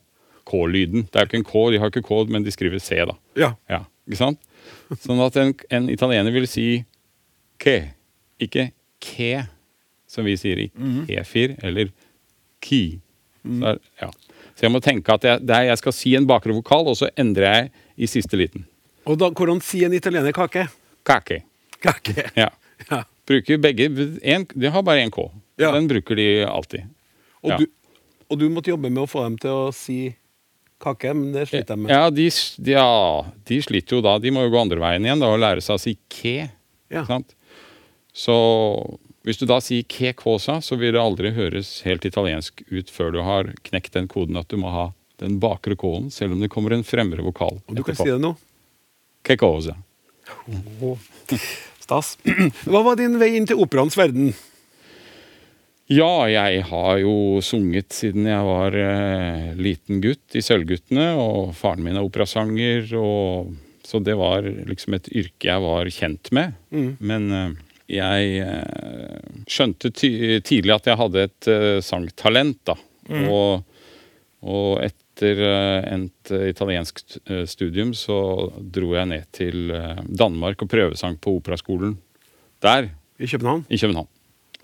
K-lyden. Det er jo ikke en K, de har ikke K, men de skriver C, da. ja. Ja, ikke sant? Sånn at en, en italiener vil si ke, ikke ke, som vi sier i kefir, eller ki. Så, er, ja. så jeg må tenke at jeg, der jeg skal si en bakre vokal, og så endrer jeg i siste liten. Og da, hvordan sier en italiener kake? Kake. Kake. <laughs> Ja. Ja. Bruker begge en, De har bare én K. Ja. Den bruker de alltid. Og, Ja. du, og du måtte jobbe med å få dem til å si kake, men det sliter de med. Ja de, de, ja, de sliter jo da. De må jo gå andre veien igjen da, og lære seg å si ke. Ja. Sant? Så Hvis du da sier ke cosa, så vil det aldri høres helt italiensk ut før du har knekt den koden at du må ha den bakre k-en, selv om det kommer en fremre vokal. Og du kan si det nå. Ke cosa. Stas. <clears throat> Hva var din vei inn til operaens verden? Ja, jeg har jo sunget siden jeg var eh, liten gutt i Sølvguttene, og faren min er operasanger, og så det var liksom et yrke jeg var kjent med. Men eh, jeg eh, skjønte tidlig at jeg hadde et eh, sangtalent, da. Og, og etter eh, endt eh, italiensk eh, studium så dro jeg ned til Danmark og prøvesang på operaskolen der I København? i København.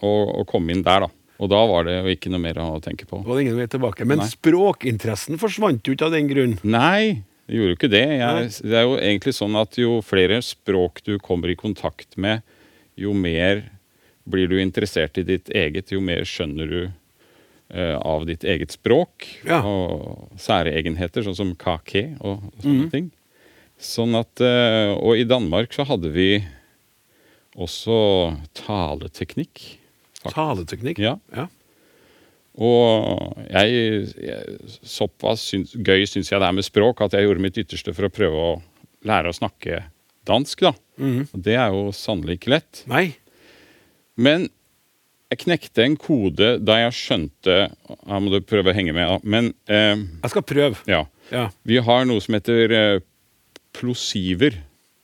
Og, og kom inn der, da. Og da var det jo ikke noe mer å tenke på. Det var ingen vei tilbake. Men Nei. språkinteressen forsvant jo ikke av den grunn. Nei, det gjorde jo ikke det. Jeg, det er jo egentlig sånn at jo flere språk du kommer i kontakt med, jo mer blir du interessert i ditt eget, jo mer skjønner du av ditt eget språk. Ja. Og særegenheter, sånn som kake og sånne ting. Sånn at, eh, og i Danmark så hadde vi også taleteknikk. faktisk. Taleteknikk. Ja. ja. Og jeg, jeg såpass syns, gøy syns jeg det er med språk at jeg gjorde mitt ytterste for å prøve å lære å snakke dansk, da. Og det er jo sannelig ikke lett. Nei. Men jeg knekte en kode da jeg skjønte Her må du prøve å henge med, da. Men eh, Jeg skal prøve. ja. Ja. Vi har noe som heter eh, plosiver,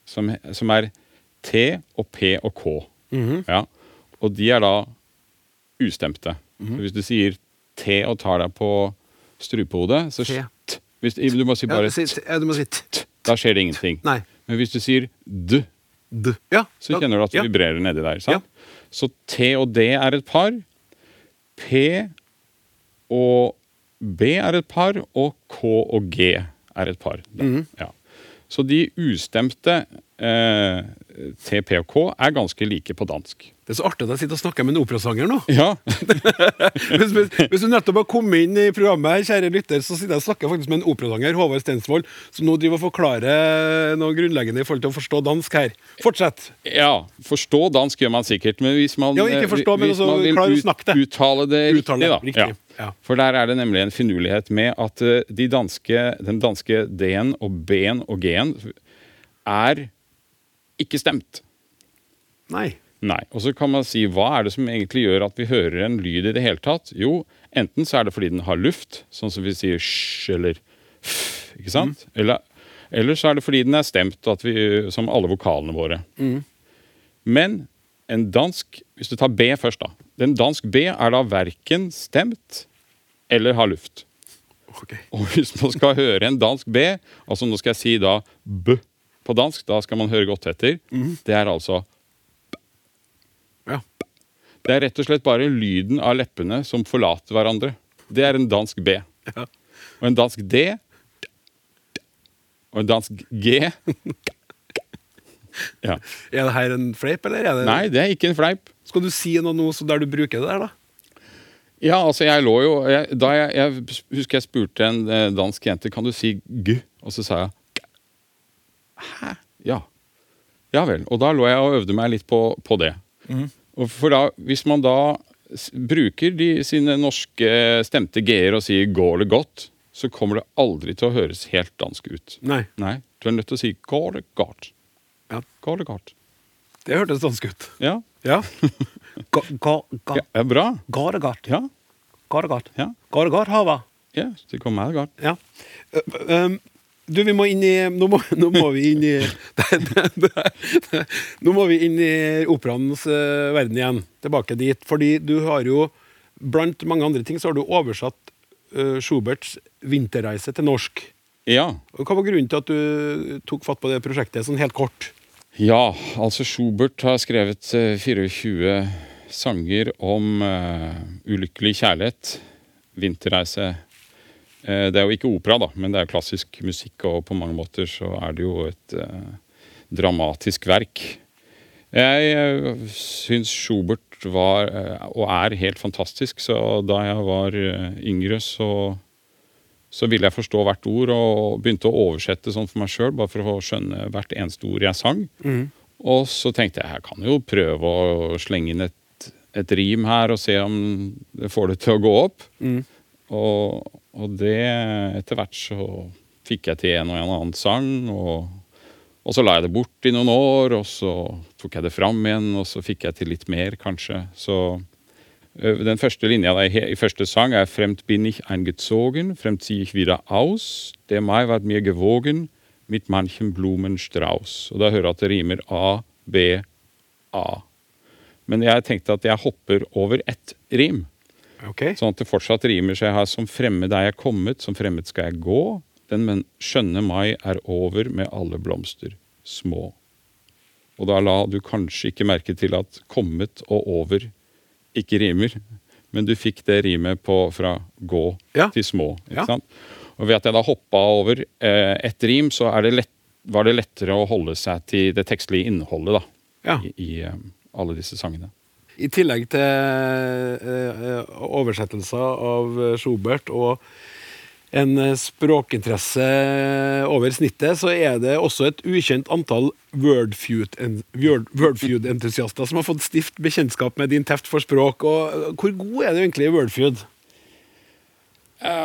som, som er T og P og K. ja. Og de er da ustemte. Så hvis du sier T og tar deg på strupehodet, så T. Hvis, du må si bare ja, t, ja, du må si t. t. Da skjer det ingenting. Nei. Men hvis du sier d, D. Ja. så kjenner du at det ja. vibrerer nedi der. Sant? Så T og D er et par. P og B er et par, og K og G er et par. Mm -hmm. Ja. Så de ustemte eh, T, P og K er ganske like på dansk. Det er så artig at jeg sitter og snakker med en operasanger nå. Ja, <laughs> Hvis, hvis, hvis du nettopp har kommet inn i programmet, her, kjære lytter, så sitter jeg og snakker faktisk med en operasanger, Håvard Stensvold, som nå driver og forklarer noe grunnleggende i forhold til å forstå dansk her. Fortsett. ja, forstå dansk gjør man sikkert, men hvis man, Ja, forstå, men hvis man vil snakke det. uttale det Uttale riktig, da. riktig, ja. For der er det nemlig en finurlighet med at eh, de danske, den danske D-en og B-en og G-en er ikke stemt. Nei. Nei. Og så kan man si hva er det som egentlig gjør at vi hører en lyd i det hele tatt? Jo, enten så er det fordi den har luft, sånn som vi sier sj eller f, ikke sant? Eller, eller så er det fordi den er stemt, at vi, som alle vokalene våre. Men en dansk Hvis du tar B først, da. En dansk B er da verken stemt eller har luft. Okay. Og hvis man skal høre en dansk B, altså nå skal jeg si da B på dansk, da skal man høre godt etter. Det er altså Ja. Det er rett og slett bare lyden av leppene som forlater hverandre. Det er en dansk B. Ja. Og en dansk D og en dansk G <laughs> ja. Er det her en fleip, eller er det Nei, det er ikke en fleip. Skal du si noe nå der du bruker det der, da? Ja, altså jeg lå jo jeg, Da jeg, jeg husker jeg spurte en eh, dansk jente Kan du si g, og så sa jeg. Hæ? Ja. Ja vel. Og da lå jeg og øvde meg litt på, på det. Og for da, hvis man da bruker de sine norske stemte g-er og sier 'går det godt, så kommer det aldri til å høres helt dansk ut. Nei. Nei, du er nødt til å si 'går det godt. Ja. Går det godt. Det hørtes dansk ut. Ja. Ja. Ga- ja. bra. Går det godt? Ja. Går det godt? Ja. Går det godt, Håvard? ja. Det kommer meget godt. Ja. Um, du, vi må inn i Nå må, nå må vi inn i <laughs> Nå må vi inn i operaens uh, verden igjen. Tilbake dit. Fordi du har jo, blant mange andre ting, så har du oversatt uh, Schuberts 'Vinterreise' til norsk. Ja. Og Hva var grunnen til at du tok fatt på det prosjektet, sånn helt kort? Ja, altså Schubert har skrevet eh, 24 sanger om eh, ulykkelig kjærlighet. Vinterreise. Eh, det er jo ikke opera, da, men det er klassisk musikk, og på mange måter så er det jo et eh, dramatisk verk. Jeg uh, syns Schubert var, eh, og er, helt fantastisk, så da jeg var eh, yngre, så så ville jeg forstå hvert ord og begynte å oversette sånn for meg sjøl, bare for å skjønne hvert eneste ord jeg sang. Og så tenkte jeg jeg kan jo prøve å slenge inn et et rim her og se om det får det til å gå opp. Og, og det Etter hvert så fikk jeg til en og en annen sang. Og, og så la jeg det bort i noen år, og så tok jeg det fram igjen, og så fikk jeg til litt mer, kanskje. Så den første linja i, første sang er Fremt bin ich eingezogen, fremt zieh ich wieder aus, der Mai ward mir gewogen, mit manchem Blumenstrauß. Og da hører jeg at det rimer A, B, A. Men jeg tenkte at jeg hopper over ett rim. Ok. Sånn at det fortsatt rimer. seg her. som fremmed er jeg kommet, som fremmed skal jeg gå. Den men skjønne mai er over med alle blomster små. Og da la du kanskje ikke merke til at kommet og over ikke rimer. Men du fikk det rimet på fra gå Ja. til små. Ikke Ja. sant? Og ved at jeg da hoppa over eh, ett rim, så er det lett, var det lettere å holde seg til det tekstlige innholdet da, Ja. i, i eh, alle disse sangene. I tillegg til eh, oversettelser av Schobert Schubert og en eh, språkinteresse over snittet, så er det også et ukjent antall Wordfeud-en- Word- Wordfeud-entusiaster som har fått stift bekjentskap med din teft for språk. Og eh, hvor god er du egentlig i Wordfeud?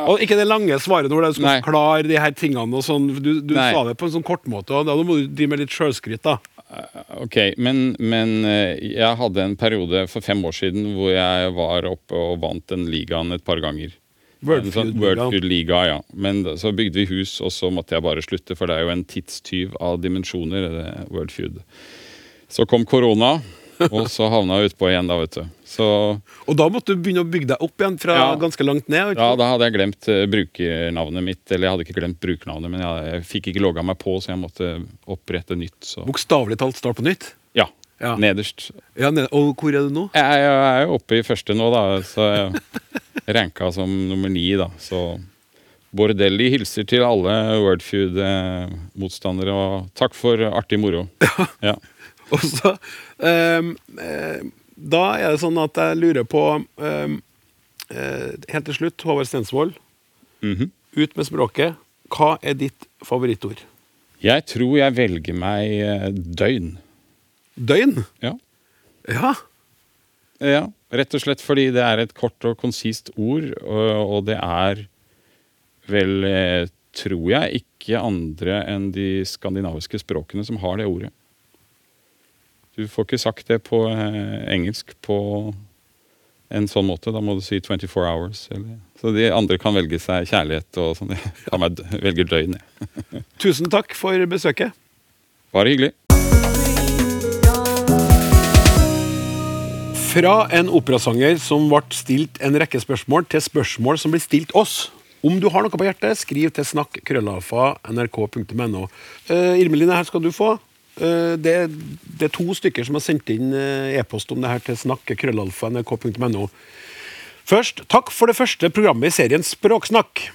Og ikke det lange svaret når du skal forklare de her tingene. og sånn. Du, du sa det på en sånn kortmåte, og da må du drive med litt sjølskryt. da. Ok, men, men eh, jeg hadde en periode for fem år siden hvor jeg var oppe og vant den ligaen et par ganger. En sånn ja. Men så bygde vi hus, og så måtte jeg bare slutte, for det er jo en tidstyv av dimensjoner, det Wordfeud. Så kom korona, og så havna jeg utpå igjen, da, vet du. Så Og da måtte du begynne å bygge deg opp igjen fra Ja. ganske langt ned. ja, da hadde jeg glemt eh, brukernavnet mitt. Eller jeg hadde ikke glemt brukernavnet, men jeg, jeg fikk ikke logga meg på, så jeg måtte opprette nytt. Så Bokstavelig talt start på nytt. ja, Ja. nederst. Ja, ned- og hvor er du nå? Jeg, jeg er jo oppe i første nå, da, så jeg <laughs> ranka som nummer ni, da. Så Bordelli hilser til alle Wordfeud-motstandere, og takk for artig moro. Ja. <laughs> Og så eh, Da er det sånn at jeg lurer på eh, Helt til slutt, Håvard Stensvold. Mhm. Ut med språket. Hva er ditt favorittord? Jeg tror jeg velger meg eh, døgn. Døgn? Ja. Ja. ja. Rett og slett fordi det er et kort og konsist ord, og, og det er vel, eh, tror jeg, ikke andre enn de skandinaviske språkene som har det ordet. Du får ikke sagt det på eh, engelsk på en sånn måte. Da må du si 24 hours. Eller. Så de andre kan velge seg kjærlighet og sånn. Jeg meg d- velger døgn, jeg. <laughs> Tusen takk for besøket. Bare hyggelig. Fra en operasanger som ble stilt en rekke spørsmål, til spørsmål som blir stilt oss. Om du har noe på hjertet, skriv til snakk.krøllafa.nrk.no. krøllafa Uh, Irmeline, her skal du få. Eh, det, det er to stykker som har sendt inn eh, e-post om det her til snakk.krøllalfa.nrk.no. krøllalfa nrk.no. Først, takk for det første programmet i serien Språksnakk.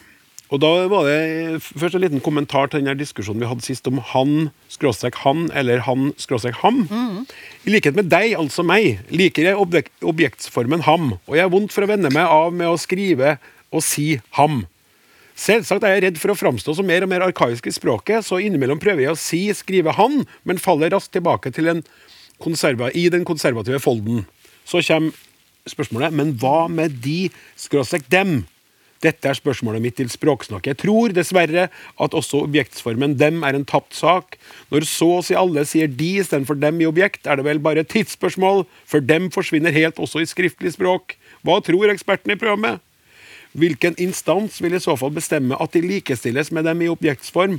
Og da var det først en liten kommentar til den diskusjonen vi hadde sist om han, skråstrek han, eller han, skråstrek ham. I likhet med deg, altså meg, liker jeg objek objektsformen ham, og jeg er vondt for å venne meg av med å skrive og si ham. Selvsagt er jeg redd for å framstå som mer og mer arkaisk i språket, så innimellom prøver jeg å si, skrive han, men faller raskt tilbake til en konserva i den konservative folden. Så kommer spørsmålet, men hva med de, skråstrek dem? Dette er spørsmålet mitt til språksnakket. Jeg tror dessverre at også objektsformen dem er en tapt sak. Når så å si alle sier de istedenfor dem i objekt, er det vel bare et tidsspørsmål før dem forsvinner helt også i skriftlig språk. Hva tror ekspertene i programmet? Hvilken instans vil i så fall bestemme at de likestilles med dem i objektsform?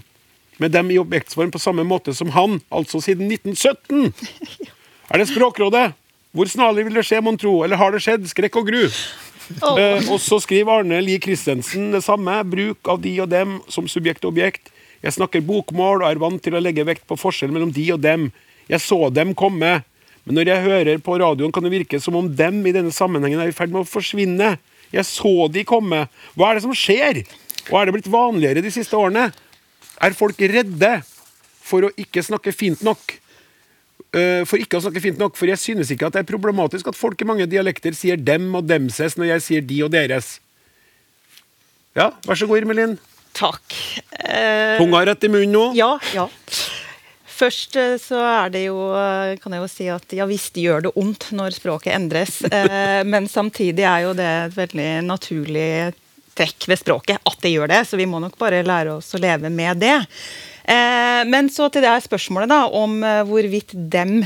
Med dem i objektsform på samme måte som han, altså siden 1917? <laughs> Er det Språkrådet? Hvor snarlig vil det skje, mon tro? Eller har det skjedd? Skrekk og gru. Eh, og så skriver Arne Lie Christensen det samme. Bruk av de og dem som subjekt og objekt. Jeg snakker bokmål og er vant til å legge vekt på forskjell mellom de og dem. Jeg så dem komme. Men når jeg hører på radioen, kan det virke som om dem i denne sammenhengen er i ferd med å forsvinne. Jeg så de komme. Hva er det som skjer? Og er det blitt vanligere de siste årene? Er folk redde for å ikke snakke fint nok? Eh, for ikke å snakke fint nok, for jeg synes ikke at det er problematisk at folk i mange dialekter sier dem og demses når jeg sier de og deres. Ja, vær så god, Irmelin. Takk. Uh, Tunga rett i munnen nå. Ja, ja. Først eh, så er det jo, eh, kan jeg jo si at ja visst gjør det ondt når språket endres, <laughs> eh, men samtidig er jo det et veldig naturlig trekk ved språket at det gjør det, så vi må nok bare lære oss å leve med det. Men så til det her spørsmålet da, om hvorvidt dem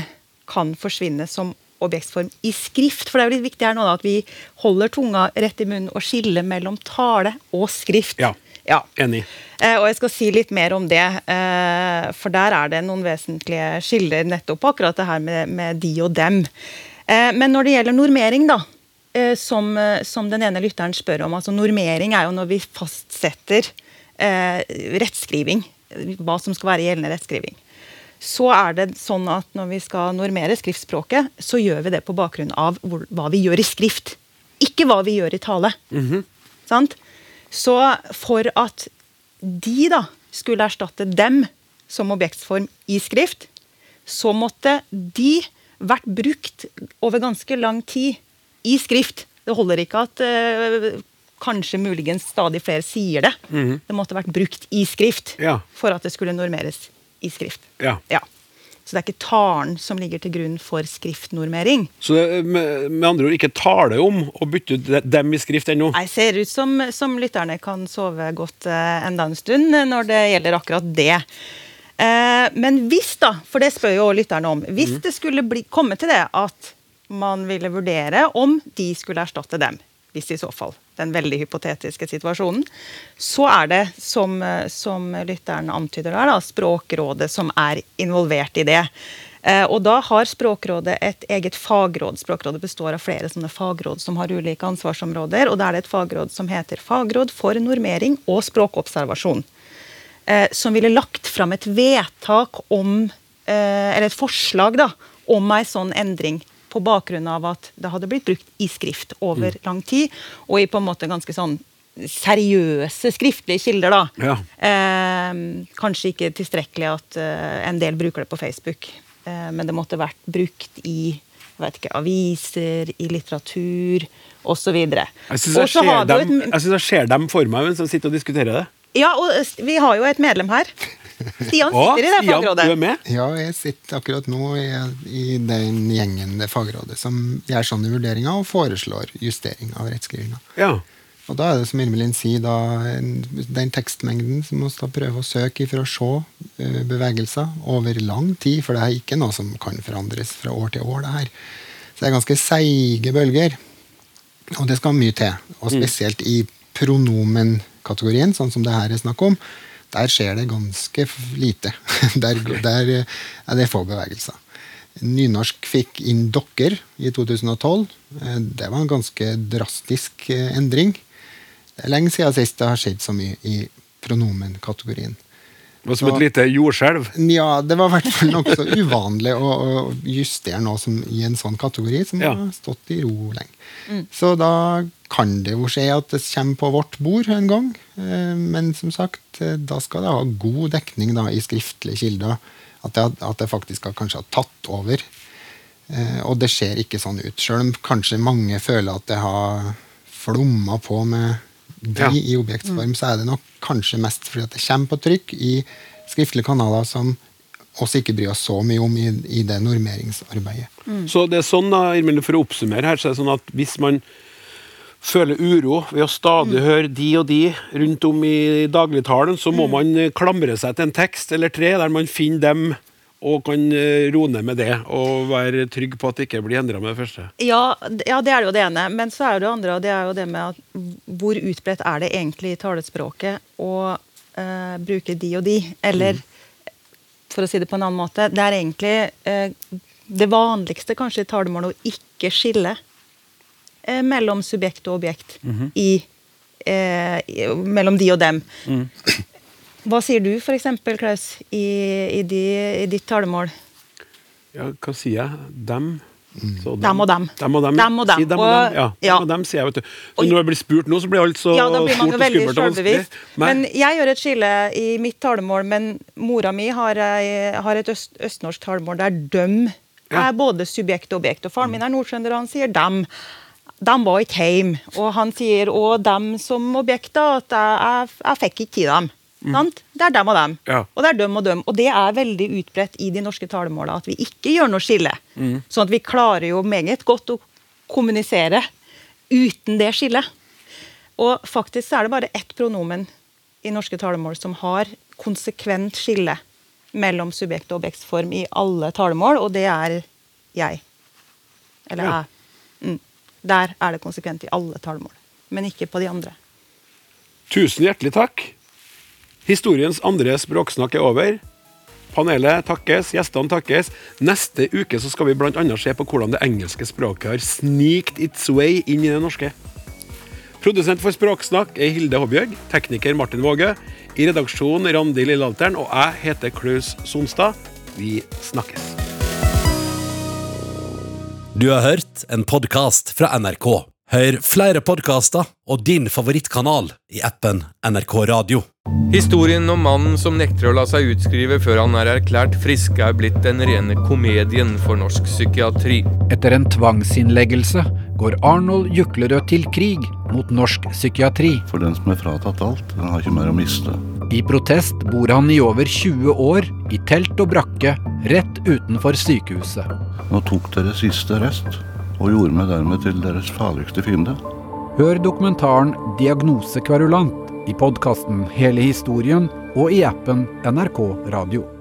kan forsvinne som objektsform i skrift. For det er jo litt viktig her nå da, at vi holder tunga rett i munnen og skiller mellom tale og skrift. Ja. Ja. Enig. Eh, og jeg skal si litt mer om det, eh, for der er det noen vesentlige skiller nettopp på akkurat det her med, med de og dem. Eh, men når det gjelder normering, da, som, som den ene lytteren spør om altså Normering er jo når vi fastsetter rettskriving, hva som skal være gjeldende rettskriving. Så er det sånn at når vi skal normere skriftspråket, så gjør vi det på bakgrunn av hvor, hva vi gjør i skrift. Ikke hva vi gjør i tale. Sant? Så for at de da skulle erstatte dem som objektsform i skrift, så måtte de vært brukt over ganske lang tid i skrift. Det holder ikke at eh, kanskje muligens stadig flere sier det. Det måtte vært brukt i skrift Ja. for at det skulle normeres i skrift. Ja. Ja. Så det er ikke talen som ligger til grunn for skriftnormering. Så det med, med andre ord ikke tale om å bytte ut dem i skrift ennå. Nei, ser ut som, som lytterne kan sove godt eh, enda en stund eh, når det gjelder akkurat det. Eh, men hvis, da, for det spør jo lytterne om, hvis det skulle bli, komme til det at man ville vurdere om de skulle erstatte dem, hvis i så fall den veldig hypotetiske situasjonen, så er det, som, eh, som lytteren antyder der, da, Språkrådet som er involvert i det. Eh, og da har Språkrådet et eget fagråd. Språkrådet består av flere sånne fagråd som har ulike ansvarsområder. Og da er det et fagråd som heter Fagråd for normering og språkobservasjon. Eh, som ville lagt fram et vedtak om Eller et forslag da, om ei sånn endring. På bakgrunn av at det hadde blitt brukt i skrift over lang tid. Og i på en måte ganske sånn seriøse skriftlige kilder, da. Ja. Eh, kanskje ikke tilstrekkelig at eh, en del bruker det på Facebook, eh, men det måtte vært brukt i ikke, aviser, i litteratur osv. Jeg syns jeg, jeg jeg ser dem for meg mens jeg sitter og diskuterer det. Ja, og vi har jo et medlem her. Stian sitter i det Stian, fagrådet. du er med? Ja, jeg sitter akkurat nå i, i den gjengen, det fagrådet, som gjør sånne vurderinger og foreslår justering av rettskrivinga. Ja. Og da er det som Irmelin sier, da, den tekstmengden som vi da prøve å søke for å se eh, bevegelser over lang tid, for det er ikke noe som kan forandres fra år til år. det her. Så det er ganske seige bølger. Og det skal mye til. Og spesielt i pronomenkategorien, sånn som det her er snakk om, der skjer det ganske lite. <laughs> Der, der er det få bevegelser. Nynorsk fikk inn dokker i 2012. Eh, Det var en ganske drastisk eh, endring. Det er lenge siden sist det har skjedd så mye i pronomenkategorien. Det var som Så- et lite jordskjelv. Ja, det var i hvert fall nokså uvanlig å, å justere noe som, i en sånn kategori som Ja. har stått i ro lenge. Så da kan det jo skje at det kommer på vårt bord en gang. Eh, Men som sagt, eh, da skal det ha god dekning da, i skriftlige kilder. At det, at det faktisk har kanskje har tatt over. Eh, Og det ser ikke sånn ut. Selv om kanskje mange føler at det har flomma på med de Ja. i objektsform, så er det nok kanskje mest fordi at det kommer på trykk i skriftlige kanaler som oss ikke bryr oss så mye om i, i det normeringsarbeidet. Så det er sånn da, For å oppsummere her, så er det sånn at hvis man føler uro ved å stadig høre de og de rundt om i dagligtalen, så må man eh, klamre seg til en tekst eller tre der man finner dem og kan eh, roe ned med det og være trygg på at det ikke blir endra med det første. Ja, ja, det er jo det ene. Men så er det jo andre, og det er jo det med at hvor utbredt er det egentlig i talespråket å eh, bruke de og de? Eller for å si det på en annen måte, det er egentlig eh, det vanligste kanskje i talemålet å ikke skille eh, mellom subjekt og objekt mm -hmm. i Mellom de og dem. Hva sier du f.eks., Klaus, i, i, de, i ditt talemål? Ja, hva sier jeg? Dem? Så Dem og dem. Dem og dem. Dem og dem. Si dem og Og- dem. Ja, ja. dem og dem sier jeg, vet du. Så når jeg blir spurt nå, så blir alt så Ja, da blir man fort og skummelt og vanskelig. Men jeg gjør et skille i mitt talemål, men mora mi har, har et øst, østnorsk talemål der døm Ja. er både subjekt og objekt. Og faren min er nordtrønder, og han sier dem. De var ikke hjemme. Og han sier òg dem som objekter, at jeg, jeg, jeg fikk ikke til dem. Sant? Det er dem og dem. Ja. Og det er dem og dem. Og det er veldig utbredt i de norske talemåla at vi ikke gjør noe skille. Sånn at vi klarer jo meget godt å kommunisere uten det skillet. Og faktisk så er det bare ett pronomen i norske talemål som har konsekvent skille mellom subjekt og objektsform i alle talemål, og det er jeg. Eller Ja. jeg. Mm. Der er det konsekvent i alle talemål, men ikke på de andre. Tusen hjertelig takk. Historiens andre språksnakk er over. Panelet takkes, gjestene takkes. Neste uke så skal vi bl.a. se på hvordan det engelske språket har sneaked its way inn i det norske. Produsent for Språksnakk er Hilde Håbjørg, tekniker Martin Våge. I redaksjonen Randi Lillealteren, og jeg heter Klaus Sonstad. Vi snakkes. Du har hørt en podkast fra NRK. Hør flere podkaster og din favorittkanal i appen NRK Radio. Historien om mannen som nekter å la seg utskrive før han er erklært frisk, er blitt den rene komedien for norsk psykiatri. Etter en tvangsinnleggelse går Arnold Juklerød til krig mot norsk psykiatri. For den som er fratatt alt, den har ikke mer å miste. I protest bor han i over 20 år i telt og brakke rett utenfor sykehuset. Nå tok dere siste rest, og gjorde meg dermed til deres farligste fiende. Hør dokumentaren 'Diagnosekverulant' i podkasten Hele historien og i appen NRK Radio.